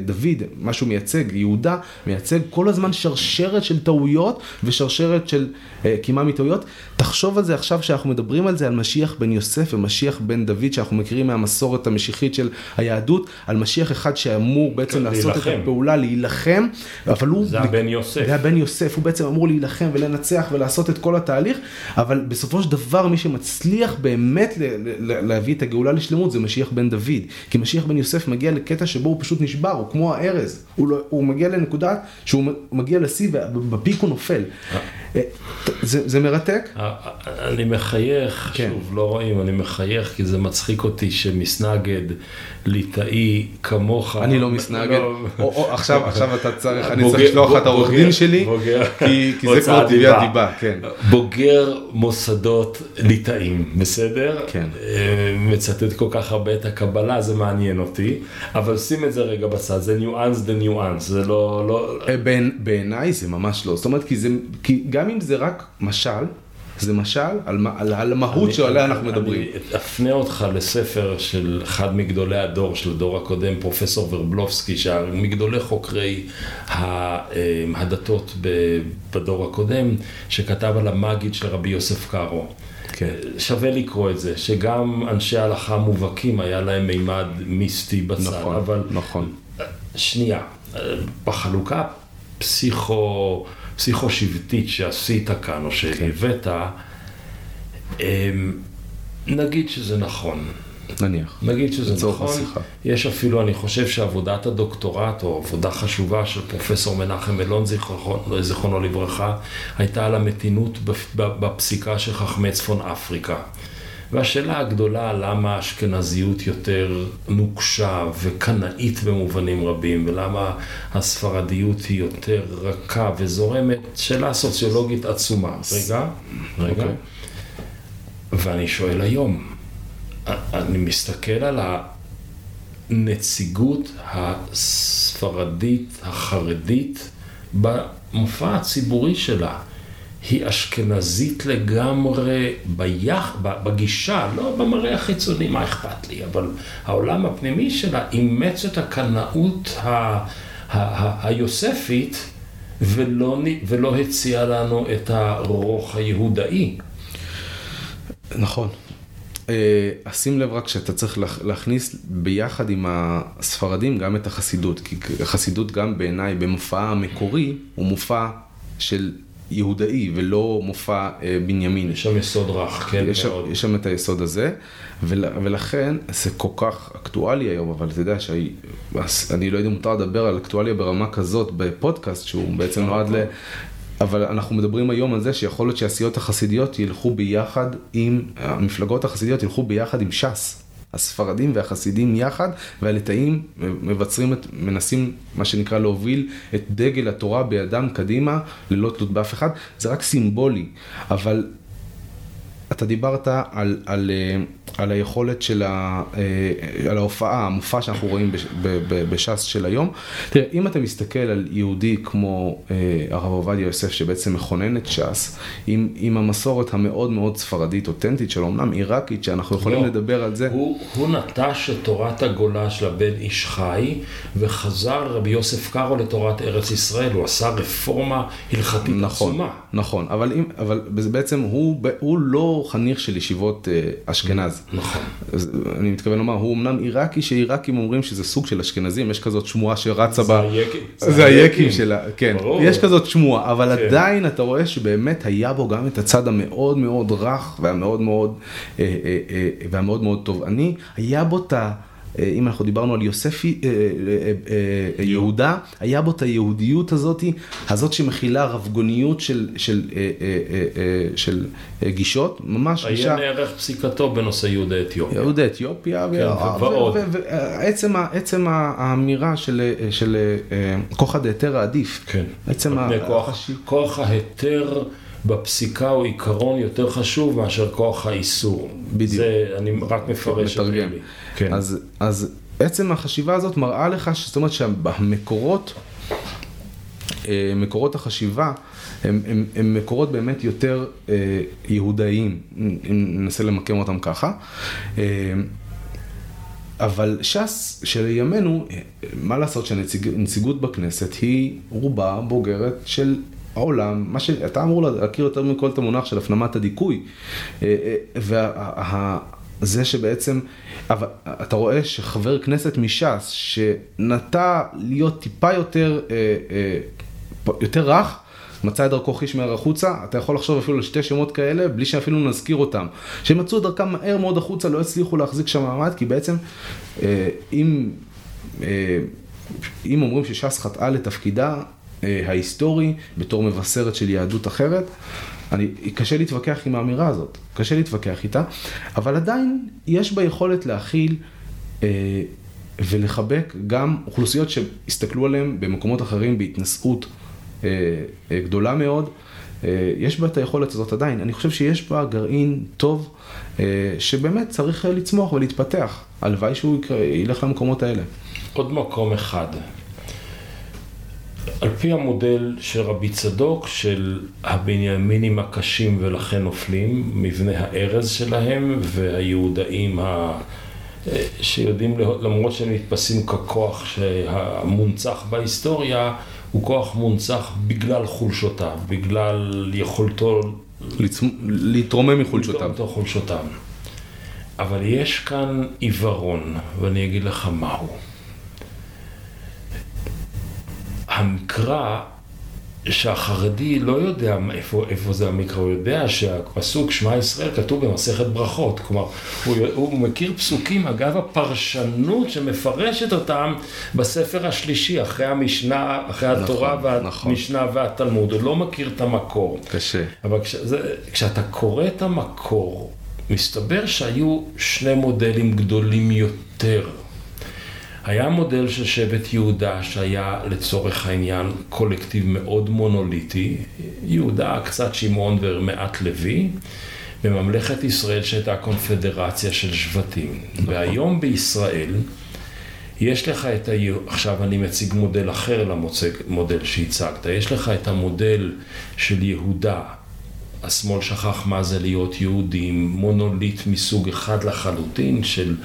דוד, מה שהוא מייצג, יהודה, מייצג כל הזמן שרשרת של טעויות ושרשרת של... אה, קימה מטעויות. תחשוב על זה עכשיו שאנחנו מדברים על זה, על משיח בן יוסף ומשיח בן דוד, שאנחנו מכירים מהמסורת המשיחית של היהדות, על משיח אחד שאמור בעצם לעשות את הפעולה, להילחם, אבל הוא... זה הבן יוסף. זה הבן יוסף, הוא בעצם אמור להילחם ולנצח ולעשות את כל התהליך, אבל בסופו של דבר מי שמצליח באמת להביא את הגאולה לשלמות זה משיח בן דוד. כי משיח בן יוסף מגיע לקטע שבו הוא פשוט נשבר, הוא כמו הארז. הוא, לא, הוא מגיע לנקודה שהוא מגיע לשיא ובפיק הוא נופל. אה. זה, זה מרתק? אני מחייך, כן. שוב, לא רואים, אני מחייך כי זה מצחיק אותי שמסנגד ליטאי כמוך. אני לא מסנגד. לא... או, או, עכשיו, עכשיו אתה צריך, אני צריך לשלוח את העורך דין שלי, בוגר, כי, כי זה כבר טבעי הדיבה, כן. בוגר מוסדות ליטאים, בסדר? כן. אה, מצטט כל כך הרבה את הקבלה, זה מעניין אותי, אבל שים את זה רגע בצד, זה ניואנס דה ניואנס, זה לא... לא... אה, בעיניי זה ממש לא, זאת אומרת, כי, זה, כי גם גם אם זה רק משל, זה משל על, על, על המהות שעליה אנחנו מדברים. אני אפנה אותך לספר של אחד מגדולי הדור, של הדור הקודם, פרופסור ורבלובסקי, מגדולי חוקרי הדתות בדור הקודם, שכתב על המגיד של רבי יוסף קארו. כן. שווה לקרוא את זה, שגם אנשי ההלכה המובהקים היה להם מימד מיסטי בצד, נכון, אבל... נכון. שנייה, בחלוקה פסיכו... פסיכו-שבטית שעשית כאן, או שהבאת, אמ, נגיד שזה נכון. נניח. נגיד שזה נכון. השיחה. יש אפילו, אני חושב שעבודת הדוקטורט, או עבודה חשובה של פרופסור מנחם אלון, זיכרונו, זיכרונו לברכה, הייתה על המתינות בפסיקה של חכמי צפון אפריקה. והשאלה הגדולה, למה האשכנזיות יותר נוקשה וקנאית במובנים רבים, ולמה הספרדיות היא יותר רכה וזורמת, שאלה סוציולוגית עצומה. רגע, רגע. Okay. אוקיי. ואני שואל היום, אני מסתכל על הנציגות הספרדית, החרדית, במופע הציבורי שלה. היא אשכנזית לגמרי ביח, בגישה, לא במראה החיצוני, מה אכפת לי, אבל העולם הפנימי שלה אימץ את הקנאות ה, ה, ה, היוספית ולא, ולא הציע לנו את הרוך היהודאי. נכון. אה, שים לב רק שאתה צריך להכניס ביחד עם הספרדים גם את החסידות, כי החסידות גם בעיניי במופע המקורי הוא מופע של יהודאי ולא מופע אה, בנימין. יש שם יסוד רך, כן, יש מאוד. יש שם את היסוד הזה, ול, ולכן זה כל כך אקטואלי היום, אבל אתה יודע שאני לא יודע אם מותר לדבר על אקטואליה ברמה כזאת בפודקאסט, שהוא בעצם נועד ל... אבל אנחנו מדברים היום על זה שיכול להיות שהסיעות החסידיות ילכו ביחד עם, המפלגות החסידיות ילכו ביחד עם ש"ס. הספרדים והחסידים יחד, והליטאים מבצרים, את, מנסים מה שנקרא להוביל את דגל התורה בידם קדימה, ללא תלות באף אחד, זה רק סימבולי, אבל אתה דיברת על, על, אה, על היכולת של ה... אה, על ההופעה, המופע שאנחנו רואים בש"ס של היום. תראה, אם אתה מסתכל על יהודי כמו אה, הרב עובדיה יוסף, שבעצם מכונן את ש"ס, עם, עם המסורת המאוד מאוד ספרדית, אותנטית שלו, אמנם עיראקית, שאנחנו יכולים לא, לדבר על זה. הוא, הוא נטש את תורת הגולה של הבן איש חי, וחזר רבי יוסף קארו לתורת ארץ ישראל, הוא עשה רפורמה הלכתית נכון, עצומה. נכון, אבל, אם, אבל בעצם הוא, הוא לא חניך של ישיבות אשכנז. נכון. אז אני מתכוון לומר, הוא אמנם עיראקי, שעיראקים אומרים שזה סוג של אשכנזים, יש כזאת שמועה שרצה ב... זה היקים. זה היקים שלה, כן. ברור. יש כזאת שמועה, אבל כן. עדיין אתה רואה שבאמת היה בו גם את הצד המאוד מאוד רך והמאוד מאוד, אה, אה, אה, והמאוד מאוד תובעני, היה בו את ה... אה, אם אנחנו דיברנו על יוספי, אה, אה, יהודה, היה בו את היהודיות הזאת, הזאת שמכילה רבגוניות של, של, של גישות, ממש גישה. היה נערך פסיקתו בנושא יהודי אתיופיה. יהודי אתיופיה, כן, ועוד. ועצם האמירה של, של כוחא דהיתרא עדיף. כן. עצם כוח ההיתר. בפסיקה הוא עיקרון יותר חשוב מאשר כוח האיסור. בדיוק. זה, אני רק מפרש את זה. כן. אז, אז עצם החשיבה הזאת מראה לך, זאת אומרת שהמקורות, אה, מקורות החשיבה, הם, הם, הם מקורות באמת יותר אה, יהודאיים, אם ננסה למקם אותם ככה. אה, אבל ש"ס של ימינו, מה לעשות שהנציגות בכנסת היא רובה בוגרת של העולם, מה שאתה אמור להכיר יותר מכל את המונח של הפנמת הדיכוי. וזה שבעצם, אבל אתה רואה שחבר כנסת מש"ס, שנטה להיות טיפה יותר, אה, אה, יותר רך, מצא את דרכו חיש מהר החוצה, אתה יכול לחשוב אפילו על שתי שמות כאלה, בלי שאפילו נזכיר אותם. שהם מצאו את דרכם מהר מאוד החוצה, לא הצליחו להחזיק שם מעמד, כי בעצם אה, אם, אם אומרים שש"ס חטאה לתפקידה, אה, ההיסטורי בתור מבשרת של יהדות אחרת. אני, קשה להתווכח עם האמירה הזאת, קשה להתווכח איתה, אבל עדיין יש בה יכולת להכיל אה, ולחבק גם אוכלוסיות שהסתכלו עליהן במקומות אחרים בהתנשאות אה, אה, גדולה מאוד. אה, יש בה את היכולת הזאת עדיין. אני חושב שיש בה גרעין טוב, אה, שבאמת צריך לצמוח ולהתפתח. הלוואי שהוא ילך למקומות האלה. עוד מקום אחד על פי המודל של רבי צדוק, של הבנימינים הקשים ולכן נופלים, מבנה הארז שלהם, והיהודאים ה... שיודעים, למרות שהם נתפסים ככוח המונצח בהיסטוריה, הוא כוח מונצח בגלל חולשותיו, בגלל יכולתו... להתרומם מחולשותיו. חולשותיו. אבל יש כאן עיוורון, ואני אגיד לך מהו. המקרא שהחרדי לא יודע איפה, איפה זה המקרא, הוא יודע שהפסוק שמע ישראל כתוב במסכת ברכות, כלומר הוא, הוא מכיר פסוקים אגב הפרשנות שמפרשת אותם בספר השלישי אחרי המשנה, אחרי נכון, התורה והמשנה נכון. והתלמוד, הוא לא מכיר את המקור. קשה. אבל כש, זה, כשאתה קורא את המקור, מסתבר שהיו שני מודלים גדולים יותר. היה מודל של שבט יהודה שהיה לצורך העניין קולקטיב מאוד מונוליטי, יהודה, קצת שמעון ומעט לוי, בממלכת ישראל שהייתה קונפדרציה של שבטים. נכון. והיום בישראל יש לך את ה... עכשיו אני מציג מודל אחר למודל שהצגת. יש לך את המודל של יהודה, השמאל שכח מה זה להיות יהודים, מונוליט מסוג אחד לחלוטין של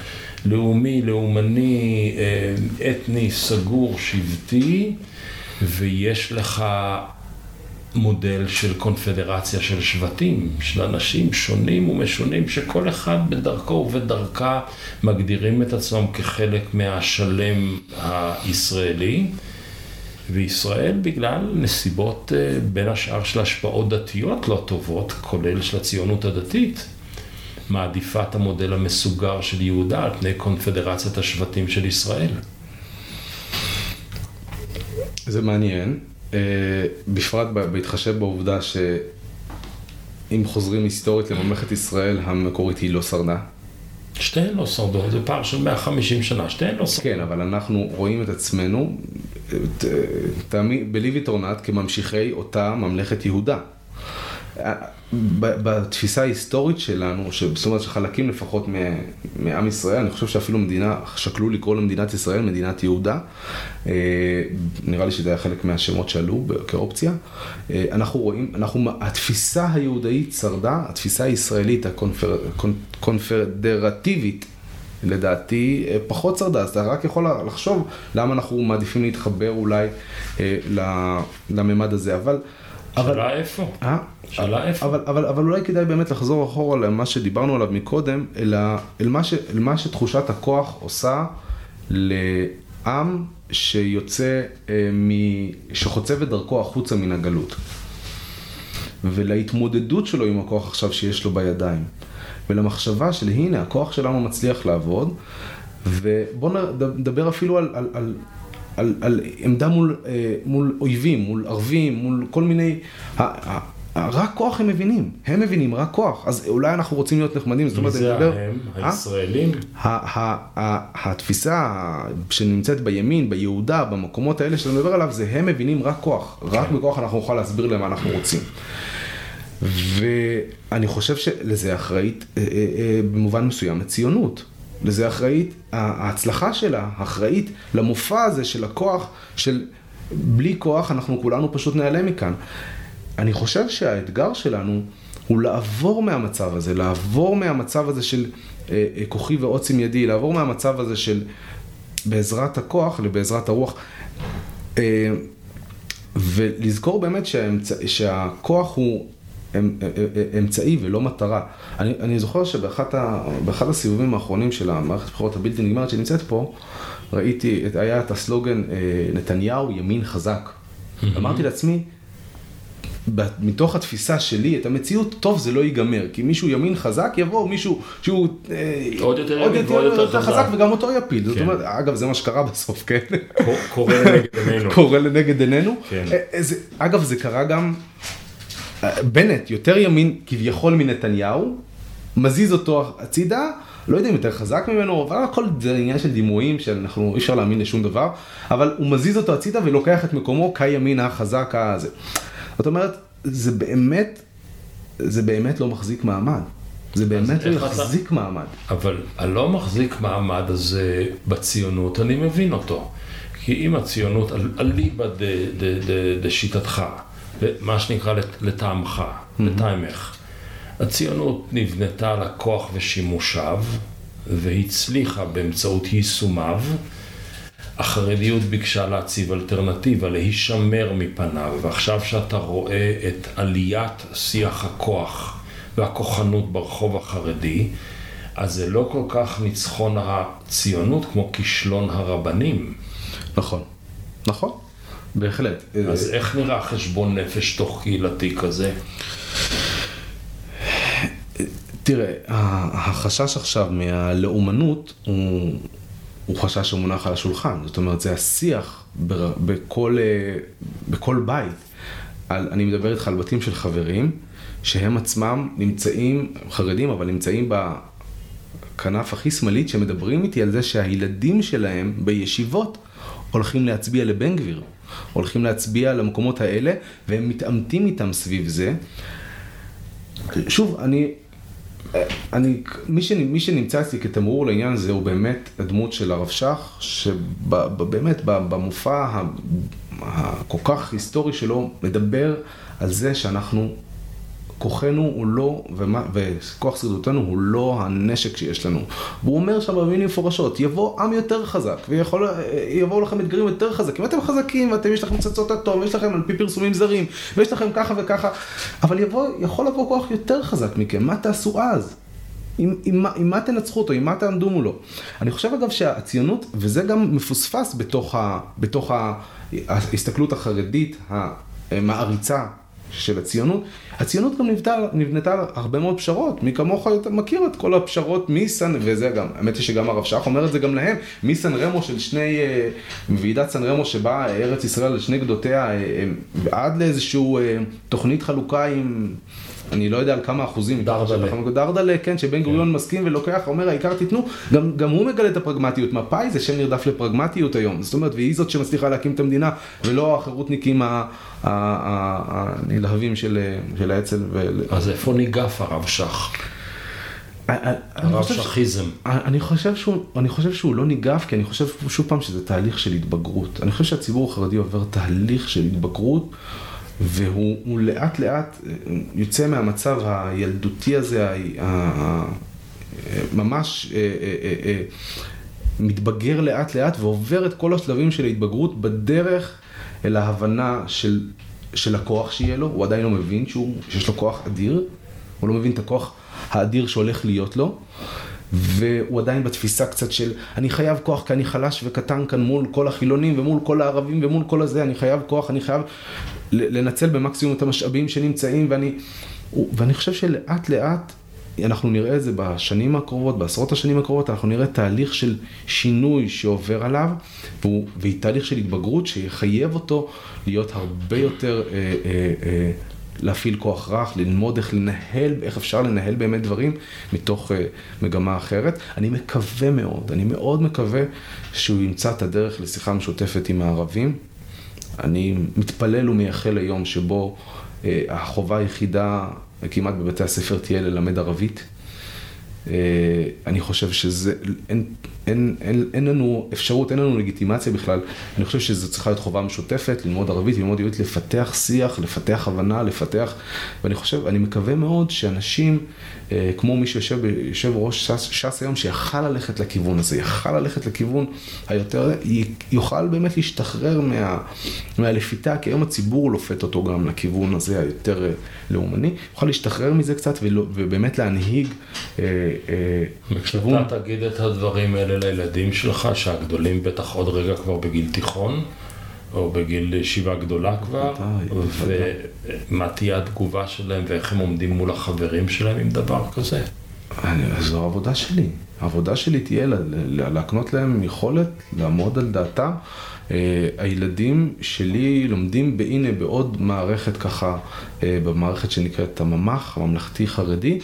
לאומי, לאומני, אה, אתני, סגור, שבטי, ויש לך מודל של קונפדרציה של שבטים, של אנשים שונים ומשונים, שכל אחד בדרכו ובדרכה מגדירים את עצמם כחלק מהשלם הישראלי. וישראל בגלל נסיבות אה, בין השאר של השפעות דתיות לא טובות, כולל של הציונות הדתית, מעדיפה את המודל המסוגר של יהודה על פני קונפדרציית השבטים של ישראל. זה מעניין, אה, בפרט בהתחשב בעובדה שאם חוזרים היסטורית לממלכת ישראל המקורית היא לא שרדה. שתיהן לא שרדו, זה פער של 150 שנה, שתיהן לא שרדו. כן, אבל אנחנו רואים את עצמנו, בליבי טורנט, כממשיכי אותה ממלכת יהודה. בתפיסה ההיסטורית שלנו, זאת אומרת שחלקים לפחות מעם ישראל, אני חושב שאפילו מדינה, שקלו לקרוא למדינת ישראל מדינת יהודה, אה, נראה לי שזה היה חלק מהשמות שעלו כאופציה. אה, אנחנו רואים, אנחנו, התפיסה היהודאית שרדה, התפיסה הישראלית הקונפדרטיבית לדעתי אה, פחות שרדה, אז אתה רק יכול לחשוב למה אנחנו מעדיפים להתחבר אולי לממד הזה, אבל... שאלה איפה? אה? שאלה איפה? אבל, אבל, אבל אולי כדאי באמת לחזור אחורה למה שדיברנו עליו מקודם, אלא אל מה, ש, אל מה שתחושת הכוח עושה לעם שיוצא, אה, מ, שחוצב את דרכו החוצה מן הגלות. ולהתמודדות שלו עם הכוח עכשיו שיש לו בידיים. ולמחשבה של הנה, הכוח שלנו מצליח לעבוד, ובואו נדבר אפילו על, על, על, על, על עמדה מול, אה, מול אויבים, מול ערבים, מול כל מיני... רק כוח הם מבינים, הם מבינים רק כוח, אז אולי אנחנו רוצים להיות נחמדים, זאת אומרת, מי זה הם? הישראלים? התפיסה שנמצאת בימין, ביהודה, במקומות האלה שאתה מדבר עליו, זה הם מבינים רק כוח, רק כן. בכוח אנחנו נוכל להסביר להם מה אנחנו רוצים. ואני חושב שלזה אחראית אה, אה, במובן מסוים הציונות. לזה אחראית, ההצלחה שלה אחראית למופע הזה של הכוח, של בלי כוח אנחנו כולנו פשוט נעלם מכאן. אני חושב שהאתגר שלנו הוא לעבור מהמצב הזה, לעבור מהמצב הזה של אה, אה, כוחי ועוצם ידי, לעבור מהמצב הזה של בעזרת הכוח לבעזרת הרוח. אה, ולזכור באמת שהאמצע, שהכוח הוא אמצעי ולא מטרה. אני, אני זוכר שבאחד הסיבובים האחרונים של המערכת הבחירות הבלתי נגמרת שנמצאת פה, ראיתי, היה את הסלוגן נתניהו ימין חזק. אמרתי לעצמי, מתוך התפיסה שלי את המציאות, טוב זה לא ייגמר, כי מישהו ימין חזק יבוא, מישהו שהוא עוד יותר ימין ועוד יותר חזק וגם אותו יפיל, זאת כן. אומרת, אגב זה מה שקרה בסוף, כן? קורה לנגד עינינו. <laughs> קורה לנגד עינינו. כן. אגב זה קרה גם בנט יותר ימין כביכול מנתניהו, מזיז אותו הצידה, לא יודע אם יותר חזק ממנו, אבל הכל זה עניין של דימויים שאנחנו אי אפשר להאמין לשום דבר, אבל הוא מזיז אותו הצידה ולוקח את מקומו כימין החזק הזה. זאת אומרת, זה באמת, זה באמת לא מחזיק מעמד. זה באמת לא יחזיק מעמד. אבל הלא מחזיק מעמד הזה בציונות, אני מבין אותו. כי אם הציונות, אליבא דשיטתך, מה שנקרא לטעמך, לטעמך, הציונות נבנתה על הכוח ושימושיו, והצליחה באמצעות יישומיו. החרדיות ביקשה להציב אלטרנטיבה, להישמר מפניו, ועכשיו שאתה רואה את עליית שיח הכוח והכוחנות ברחוב החרדי, אז זה לא כל כך ניצחון הציונות כמו כישלון הרבנים. נכון, נכון, בהחלט. אז איך נראה חשבון נפש תוך קהילתי כזה? תראה, החשש עכשיו מהלאומנות הוא, הוא חשש שמונח על השולחן. זאת אומרת, זה השיח בכל, בכל בית. על, אני מדבר איתך על בתים של חברים, שהם עצמם נמצאים, חרדים, אבל נמצאים בכנף הכי שמאלית, שמדברים איתי על זה שהילדים שלהם בישיבות הולכים להצביע לבן גביר. הולכים להצביע למקומות האלה, והם מתעמתים איתם סביב זה. שוב, אני, אני, מי, ש, מי שנמצא אצלי כתמרור לעניין הזה הוא באמת הדמות של הרב שך, שבאמת במופע הכל כך היסטורי שלו מדבר על זה שאנחנו כוחנו הוא לא, ומה, וכוח שרידותנו הוא לא הנשק שיש לנו. והוא אומר שם במילים מפורשות, יבוא עם יותר חזק, ויבואו לכם אתגרים יותר חזקים. אתם חזקים, ואתם, יש לכם פצצות אטום, ויש לכם על פי פרסומים זרים, ויש לכם ככה וככה, אבל יבוא, יכול לבוא כוח יותר חזק מכם, מה תעשו אז? עם, עם, עם מה תנצחו אותו, עם מה תעמדו מולו. אני חושב אגב שהציונות, וזה גם מפוספס בתוך, ה, בתוך ההסתכלות החרדית המעריצה של הציונות, הציונות גם נבנתה, נבנתה על הרבה מאוד פשרות, מי כמוך מכיר את כל הפשרות מסן, וזה גם, האמת היא שגם הרב שך אומר את זה גם להם, מסן רמו של שני, אה, מוועידת סן רמו שבה ארץ ישראל על שני גדותיה, אה, אה, עד לאיזשהו תוכנית חלוקה עם... אני לא יודע על כמה אחוזים. דרדלה. דרדלה, כן, שבן כן. גוריון מסכים ולוקח, אומר העיקר תיתנו, גם, גם הוא מגלה את הפרגמטיות. מפא"י זה שם נרדף לפרגמטיות היום. זאת אומרת, והיא זאת שמצליחה להקים את המדינה, ולא החירותניקים הנלהבים של, של האצ"ל. אז איפה ניגף הרב שך? הרב שכיזם. אני חושב, שהוא, אני חושב שהוא לא ניגף, כי אני חושב שוב פעם שזה תהליך של התבגרות. אני חושב שהציבור החרדי עובר תהליך של התבגרות. והוא לאט לאט יוצא מהמצב הילדותי הזה, ממש אה, אה, אה, מתבגר לאט לאט ועובר את כל השלבים של ההתבגרות בדרך אל ההבנה של, של הכוח שיהיה לו, הוא עדיין לא מבין שהוא, שיש לו כוח אדיר, הוא לא מבין את הכוח האדיר שהולך להיות לו. והוא עדיין בתפיסה קצת של אני חייב כוח כי אני חלש וקטן כאן מול כל החילונים ומול כל הערבים ומול כל הזה, אני חייב כוח, אני חייב לנצל במקסימום את המשאבים שנמצאים ואני, ואני חושב שלאט לאט אנחנו נראה את זה בשנים הקרובות, בעשרות השנים הקרובות, אנחנו נראה תהליך של שינוי שעובר עליו, והוא, והיא תהליך של התבגרות שיחייב אותו להיות הרבה יותר אה, אה, אה, להפעיל כוח רך, ללמוד איך לנהל, איך אפשר לנהל באמת דברים מתוך uh, מגמה אחרת. אני מקווה מאוד, אני מאוד מקווה שהוא ימצא את הדרך לשיחה משותפת עם הערבים. אני מתפלל ומייחל ליום שבו uh, החובה היחידה כמעט בבתי הספר תהיה ללמד ערבית. Uh, אני חושב שזה, אין, אין, אין, אין לנו אפשרות, אין לנו לגיטימציה בכלל. אני חושב שזו צריכה להיות חובה משותפת, ללמוד ערבית, ללמוד יהודית, לפתח שיח, לפתח הבנה, לפתח, ואני חושב, אני מקווה מאוד שאנשים, אה, כמו מי שיושב יושב ראש ש"ס, ש"ס היום, שיכל ללכת לכיוון הזה, יכל ללכת לכיוון היותר, יוכל באמת להשתחרר מה, מהלפיתה, כי היום הציבור לופת אותו גם לכיוון הזה היותר אה, לאומני, יוכל להשתחרר מזה קצת ובאמת להנהיג אה, אה. וכשאתה תגיד את הדברים האלה לילדים שלך, שהגדולים בטח עוד רגע כבר בגיל תיכון, או בגיל ישיבה גדולה כבר, ומה תהיה התגובה שלהם ואיך הם עומדים מול החברים שלהם עם דבר כזה? זו העבודה שלי. העבודה שלי תהיה להקנות להם יכולת לעמוד על דעתם. אה, הילדים שלי לומדים בהנה בעוד מערכת ככה, אה, במערכת שנקראת הממ"ח, הממלכתי-חרדי,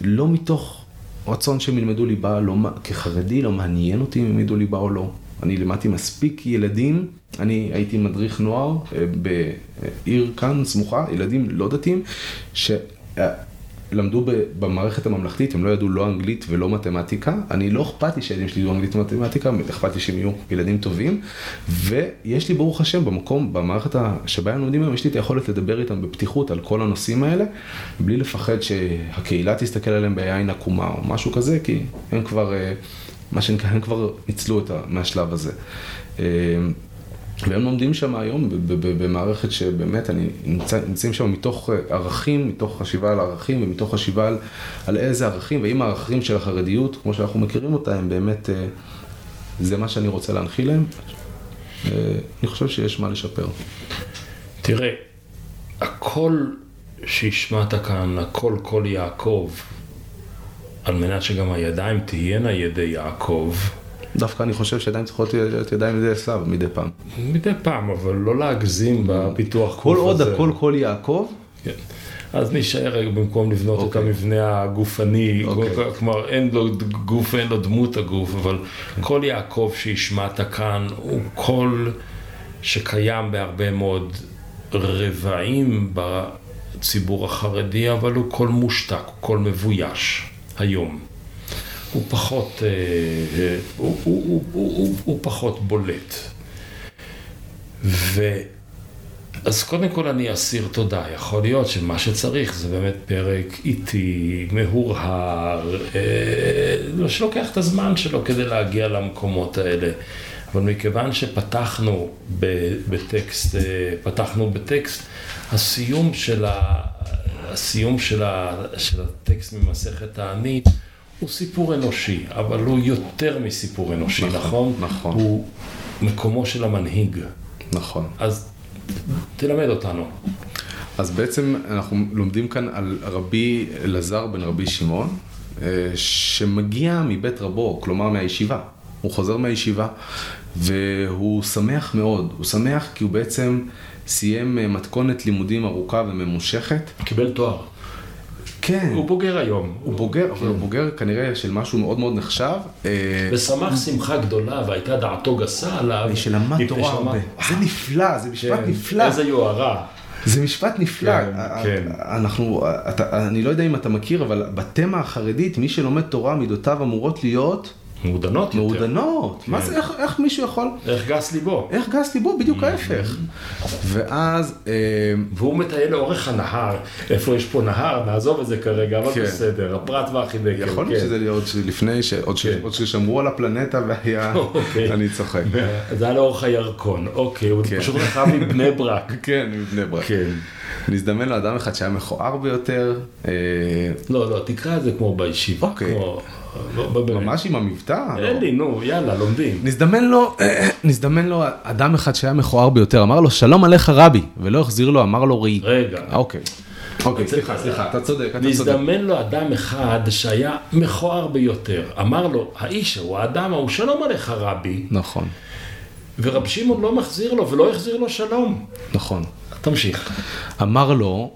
לא מתוך רצון שהם ילמדו ליבה, לא, כחרדי לא מעניין אותי אם ילמדו ליבה או לא. אני לימדתי מספיק ילדים, אני הייתי מדריך נוער אה, בעיר כאן סמוכה, ילדים לא דתיים, שלא למדו במערכת הממלכתית, הם לא ידעו לא אנגלית ולא מתמטיקה. אני לא אכפת לי שהילדים שלי ידעו אנגלית ומתמטיקה, אכפת לי שהם יהיו ילדים טובים. ויש לי ברוך השם במקום, במערכת שבה הם לומדים היום, יש לי את היכולת לדבר איתם בפתיחות על כל הנושאים האלה, בלי לפחד שהקהילה תסתכל עליהם בעין עקומה או משהו כזה, כי הם כבר, אה, מה שנקרא, הם כבר ניצלו את מהשלב הזה. והם לומדים שם היום במערכת שבאמת, אני נמצא, נמצאים שם מתוך אה, ערכים, מתוך חשיבה על ערכים ומתוך חשיבה על, על איזה ערכים, ואם הערכים של החרדיות, כמו שאנחנו מכירים אותה, הם באמת, אה, זה מה שאני רוצה להנחיל להם, אה, אני חושב שיש מה לשפר. תראה, הקול שהשמעת כאן, הקול קול יעקב, על מנת שגם הידיים תהיינה ידי יעקב, דווקא אני חושב שידיים צריכות להיות ידיים ידי עשיו מדי פעם. מדי פעם, אבל לא להגזים בפיתוח כל עוד הכל כל יעקב. כן. אז נשאר במקום לבנות okay. את אוקיי. המבנה הגופני, okay. אוקיי. כלומר אין לו גוף, אין לו דמות הגוף, אבל okay. כל יעקב שהשמעת כאן הוא קול שקיים בהרבה מאוד רבעים בציבור החרדי, אבל הוא קול מושתק, הוא קול מבויש היום. הוא פחות, אה, אה, הוא, הוא, הוא, הוא, פחות בולט. ו... אז קודם כל אני אסיר תודה, יכול להיות שמה שצריך זה באמת פרק איטי, מהורהר, אה, שלוקח את הזמן שלו כדי להגיע למקומות האלה. אבל מכיוון שפתחנו בטקסט, פתחנו בטקסט, הסיום של, ה, הסיום של, ה, של הטקסט ממסכת תענית הוא סיפור אנושי, אבל הוא יותר מסיפור אנושי, נכון? נכון. נכון. הוא מקומו של המנהיג. נכון. אז תלמד אותנו. אז בעצם אנחנו לומדים כאן על רבי אלעזר בן רבי שמעון, אה, שמגיע מבית רבו, כלומר מהישיבה. הוא חוזר מהישיבה, והוא שמח מאוד. הוא שמח כי הוא בעצם סיים אה, מתכונת לימודים ארוכה וממושכת. קיבל תואר. כן. הוא בוגר היום. הוא בוגר, אבל הוא בוגר כנראה של משהו מאוד מאוד נחשב. אה, ושמח שמחה גדולה והייתה דעתו גסה עליו. ושלמד תורה הרבה. זה נפלא, זה משפט כן. נפלא. איזה יוהרה. זה משפט נפלא. כן, כן. אנחנו, אתה, אני לא יודע אם אתה מכיר, אבל בתמה החרדית, מי שלומד תורה, מידותיו אמורות להיות... מעודנות יותר. מעודנות. כן. מה זה, איך, איך מישהו יכול... איך גס ליבו. איך גס ליבו, בדיוק mm-hmm. ההפך. ואז... אה... והוא מטייל לאורך הנהר. איפה יש פה נהר, נעזוב את זה כרגע, אבל כן. בסדר, הפרט והחידקל. יכול להיות כן. שזה עוד לפני, ש... עוד, כן. עוד ששמרו על הפלנטה והיה... <laughs> אוקיי. אני צוחק. זה היה לאורך הירקון, אוקיי, הוא כן. פשוט רכב מבני ברק. <laughs> כן, מבני ברק. כן. נזדמן לו אדם אחד שהיה מכוער ביותר. אה, לא, לא, תקרא את זה כמו בישיבה. אוקיי. כמו... לא, ממש עם המבטא? אין לי, נו, יאללה, לומדים. נזדמן לו, <clears throat> נזדמן לו אדם אחד שהיה מכוער ביותר, אמר לו, שלום עליך רבי, ולא החזיר לו, אמר לו ראי. רגע. אוקיי. אוקיי, סליחה, סליחה, אתה צודק, אתה צודק. נזדמן לו אדם אחד שהיה מכוער ביותר. אמר לו, האיש ההוא, האדם ההוא, שלום עליך רבי. נכון. ורב שמעון לא מחזיר לו ולא החזיר לו שלום. נכון. תמשיך. אמר לו,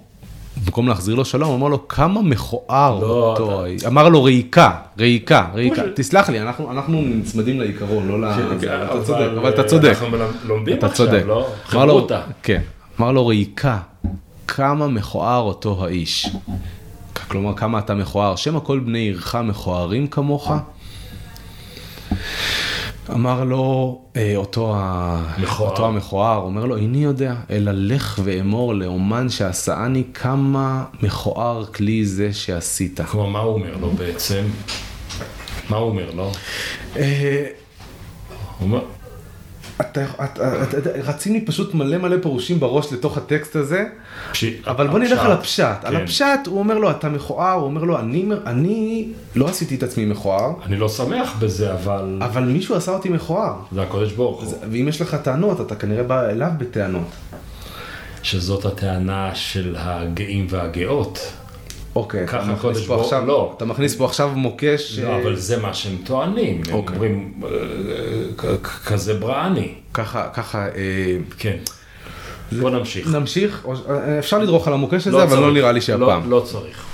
במקום להחזיר לו שלום, אמר לו כמה מכוער לא, אותו, אתה... אמר לו ריקה, ריקה, ריקה, ש... תסלח לי, אנחנו, אנחנו נצמדים לעיקרון, לא ל... כן, אתה צודק, אבל אתה צודק, אנחנו לומדים עכשיו. לא? חברותה. כן, אמר לו ריקה, כמה מכוער אותו האיש. כלומר, כמה אתה מכוער, שמא כל בני עירך מכוערים כמוך? אמר לו אה, אותו, מכוער. אותו המכוער, אומר לו, איני יודע, אלא לך ואמור לאומן שעשאני כמה מכוער כלי זה שעשית. כלומר, מה הוא אומר לו בעצם? מה הוא אומר לו? אה, הוא אומר... אתה, אתה, אתה, רצים לי פשוט מלא מלא פירושים בראש לתוך הטקסט הזה, פש... אבל בוא נלך על הפשט. כן. על הפשט הוא אומר לו, אתה מכוער, הוא אומר לו, אני, אני לא עשיתי את עצמי מכוער. אני לא שמח בזה, אבל... אבל מישהו עשה אותי מכוער. זה הקודש ברוך הוא. ואם יש לך טענות, אתה כנראה בא אליו בטענות. שזאת הטענה של הגאים והגאות. אוקיי, אתה מכניס פה עכשיו, לא. אתה מכניס פה עכשיו מוקש. לא, אבל זה מה שהם טוענים. הם אוקיי. אומרים, אה, כזה בראני. ככה, ככה. אה, כן. בוא נמשיך. נמשיך, אפשר לדרוך על המוקש הזה, לא אבל לא נראה לי שהפעם. לא צריך.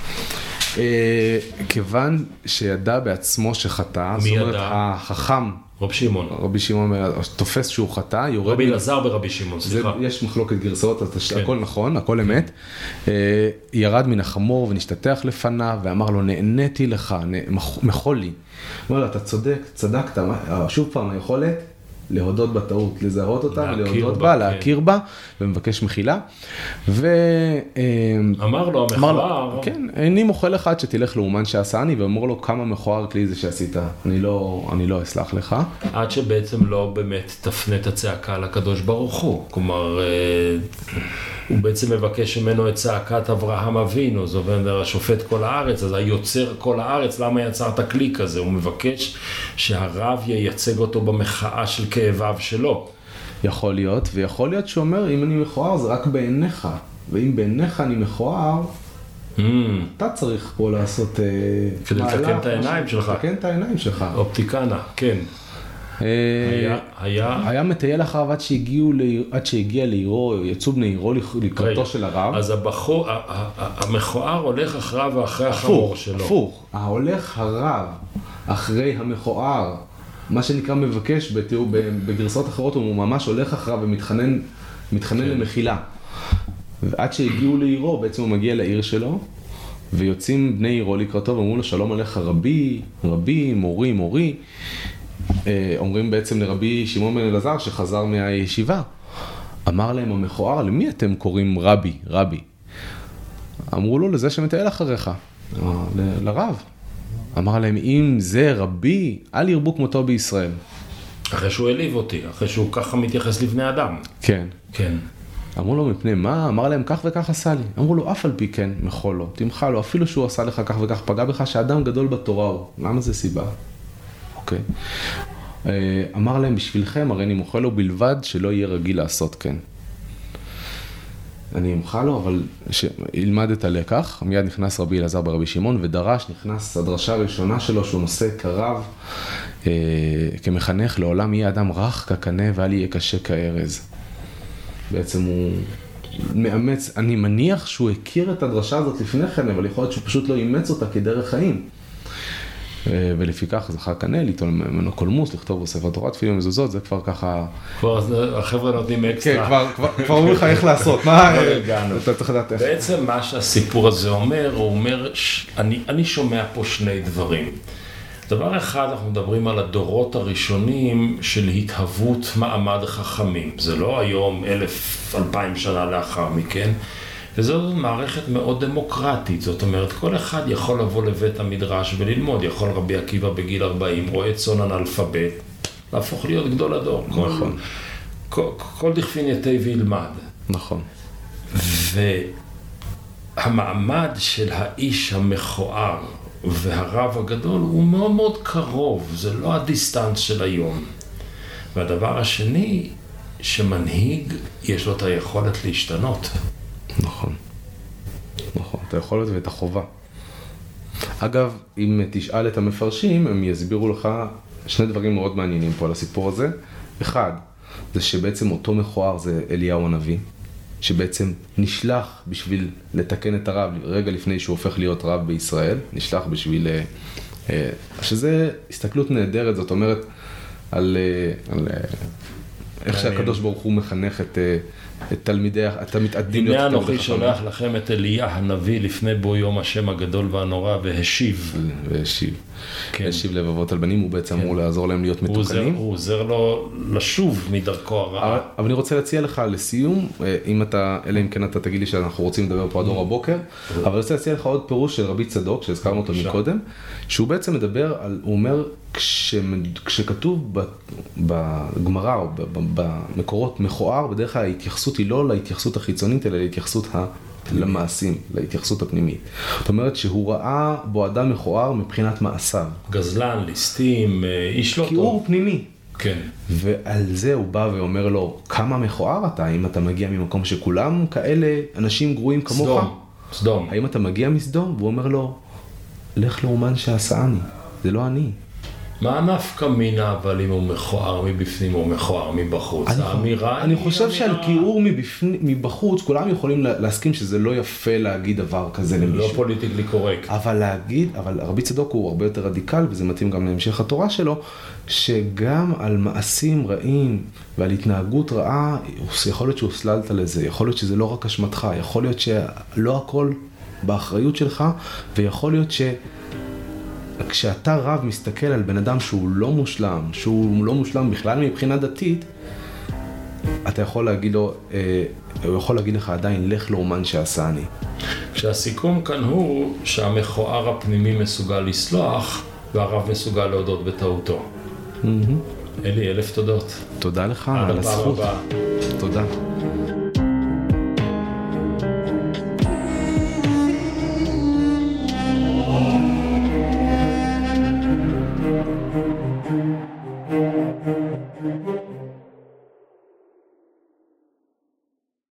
אה, כיוון שידע בעצמו שחטא, זאת אומרת? החכם, רב שמעון. רבי שמעון תופס שהוא חטא, יורד... רבי אלעזר ורבי שמעון, זה, סליחה. יש מחלוקת גרסאות, אז כן. הכל נכון, הכל אמת. אה, ירד מן החמור ונשתטח לפניו ואמר לו, נהניתי לך, מחול לי. הוא אומר לו, אתה צודק, צדקת, שוב פעם, היכולת להודות בטעות, לזהות אותה להכיר ולהודות בה, בה, כן. להכיר בה, ומבקש מחילה. ו... אה, אמר לו המכוער, כן, איני מוחל לך עד שתלך לאומן שעשני, ואומר לו כמה מכוער כלי זה שעשית, אני לא, אני לא אסלח לך. עד שבעצם לא באמת תפנה את הצעקה לקדוש ברוך הוא. כלומר, אה, הוא בעצם מבקש ממנו את צעקת אברהם אבינו, זאת אומרת, השופט כל הארץ, אז היוצר כל הארץ, למה יצרת כלי כזה? הוא מבקש שהרב ייצג אותו במחאה של כאביו שלו. יכול להיות, ויכול להיות שהוא אומר, אם אני מכוער זה רק בעיניך, ואם בעיניך אני מכוער, Mm, אתה צריך פה לעשות... אה, כדי לתקן את העיניים שלך. לתקן את העיניים שלך. אופטיקנה, כן. היה, היה, היה מטייל אחריו עד שהגיעו, עד שהגיע לעירו, יצאו בני עירו לקראתו של הרב. אז הבחור, המכוער הולך אחריו ואחרי החמור הפוך, שלו. הפוך, ההולך הרב אחרי המכוער, מה שנקרא מבקש בתיאור, בגרסאות אחרות הוא ממש הולך אחריו ומתחנן מתחנן כן. למחילה. ועד שהגיעו לעירו, בעצם הוא מגיע לעיר שלו, ויוצאים בני עירו לקראתו ואומרים לו שלום עליך רבי, רבי, מורי, מורי. אה, אומרים בעצם לרבי שמעון בן אלעזר שחזר מהישיבה. אמר להם המכוער, למי אתם קוראים רבי, רבי? אמרו לו, לזה שמטייל אחריך, אה, לרב. אמר להם, אם זה רבי, אל ירבו כמותו בישראל. אחרי שהוא העליב אותי, אחרי שהוא ככה מתייחס לבני אדם. כן. כן. אמרו לו, מפני מה? אמר להם, כך וכך עשה לי. אמרו לו, אף על פי כן, מחול לו, תמחל לו, אפילו שהוא עשה לך כך וכך, פגע בך, שאדם גדול בתורה הוא. למה זה סיבה? אוקיי. אה, אמר להם, בשבילכם, הרי אני מוחל לו בלבד שלא יהיה רגיל לעשות כן. אני אמחל לו, אבל שילמד את הלקח. מיד נכנס רבי אלעזר ברבי שמעון ודרש, נכנס הדרשה הראשונה שלו שהוא נושא כרב, אה, כמחנך לעולם יהיה אדם רך כקנה ואל יהיה קשה כארז. בעצם הוא מאמץ, אני מניח שהוא הכיר את הדרשה הזאת לפני כן, אבל יכול להיות שהוא פשוט לא אימץ אותה כדרך חיים. אה, ולפיכך זכה קנה, ליטול ממנו קולמוס, לכתוב בו ספר תורה, תפילין ומזוזות, זה כבר ככה... כבר החבר'ה נותנים כן, אקסטרה. כבר, כבר, אומרים לך איך לעשות, מה... הגענו. אתה צריך לדעת איך. בעצם מה שהסיפור הזה אומר, הוא אומר. אני, שומע פה שני דברים. דבר אחד, אנחנו מדברים על הדורות הראשונים של התהוות מעמד חכמים. זה לא היום אלף, אלפיים שנה לאחר מכן, וזו מערכת מאוד דמוקרטית. זאת אומרת, כל אחד יכול לבוא לבית המדרש וללמוד. יכול רבי עקיבא בגיל 40, רואה צאן אנאלפבית, להפוך להיות גדול הדור. נכון. כל, כל, דכפין יתה וילמד. נכון. והמעמד של האיש המכוער והרב הגדול הוא מאוד מאוד קרוב, זה לא הדיסטנס של היום. והדבר השני, שמנהיג יש לו את היכולת להשתנות. נכון. נכון, את היכולת ואת החובה. אגב, אם תשאל את המפרשים, הם יסבירו לך שני דברים מאוד מעניינים פה על הסיפור הזה. אחד, זה שבעצם אותו מכוער זה אליהו הנביא, שבעצם נשלח בשביל לתקן את הרב רגע לפני שהוא הופך להיות רב בישראל, נשלח בשביל... אה, אה, שזה הסתכלות נהדרת, זאת אומרת, על, אה, על איך. שהקדוש ברוך הוא מחנך את, את תלמידי, את המתעדים הנה להיות אנוכי תלמידי שולח לכם את אליה הנביא לפני בוא יום השם הגדול והנורא והשיב. והשיב. כן. והשיב לבבות על בנים, הוא בעצם אמור לעזור להם להיות הוא עוזר- מתוקנים. הוא עוזר לו לשוב מדרכו אבל הרעה. אבל אני רוצה להציע לך לסיום, אה, אם אתה, אלא אם כן אתה תגיד לי שאנחנו רוצים לדבר פה עד אור הבוקר, אבל אני רוצה להציע לך עוד פירוש של רבי צדוק, שהזכרנו אותו. מקודם, שהוא בעצם מדבר על, הוא אומר, כשמד- כשכתוב בגמרא או במקורות מכוער, בדרך כלל ההתייחסות היא לא להתייחסות החיצונית, אלא להתייחסות ה... למעשים, להתייחסות הפנימית. זאת אומרת שהוא ראה בו אדם מכוער מבחינת מעשיו. גזלן, ליסטים, אה, איש לא כיעור טוב. פנימי. כן. ועל זה הוא בא ואומר לו, כמה מכוער אתה, אם אתה מגיע ממקום שכולם כאלה אנשים גרועים כמוך? סדום. סדום. האם אתה מגיע מסדום? והוא אומר לו, לך לאומן שעשני, זה לא אני. מה הנפקא מינה אבל אם הוא מכוער מבפנים או מכוער מבחוץ? אני, האמירה אני חושב שעל כיעור מבחוץ, כולם יכולים לה- להסכים שזה לא יפה להגיד דבר כזה לא למישהו. פוליטיקלי קורקט. אבל להגיד, אבל רבי צדוק הוא הרבה יותר רדיקל, וזה מתאים גם להמשך התורה שלו, שגם על מעשים רעים ועל התנהגות רעה, יכול להיות שהוסללת לזה, יכול להיות שזה לא רק אשמתך, יכול להיות שלא הכל באחריות שלך, ויכול להיות ש... כשאתה רב מסתכל על בן אדם שהוא לא מושלם, שהוא לא מושלם בכלל מבחינה דתית, אתה יכול להגיד לו, אה, הוא יכול להגיד לך עדיין, לך לאומן שעשני. כשהסיכום כאן הוא שהמכוער הפנימי מסוגל לסלוח והרב מסוגל להודות בטעותו. אלי, אלף תודות. תודה לך על הזכות. תודה.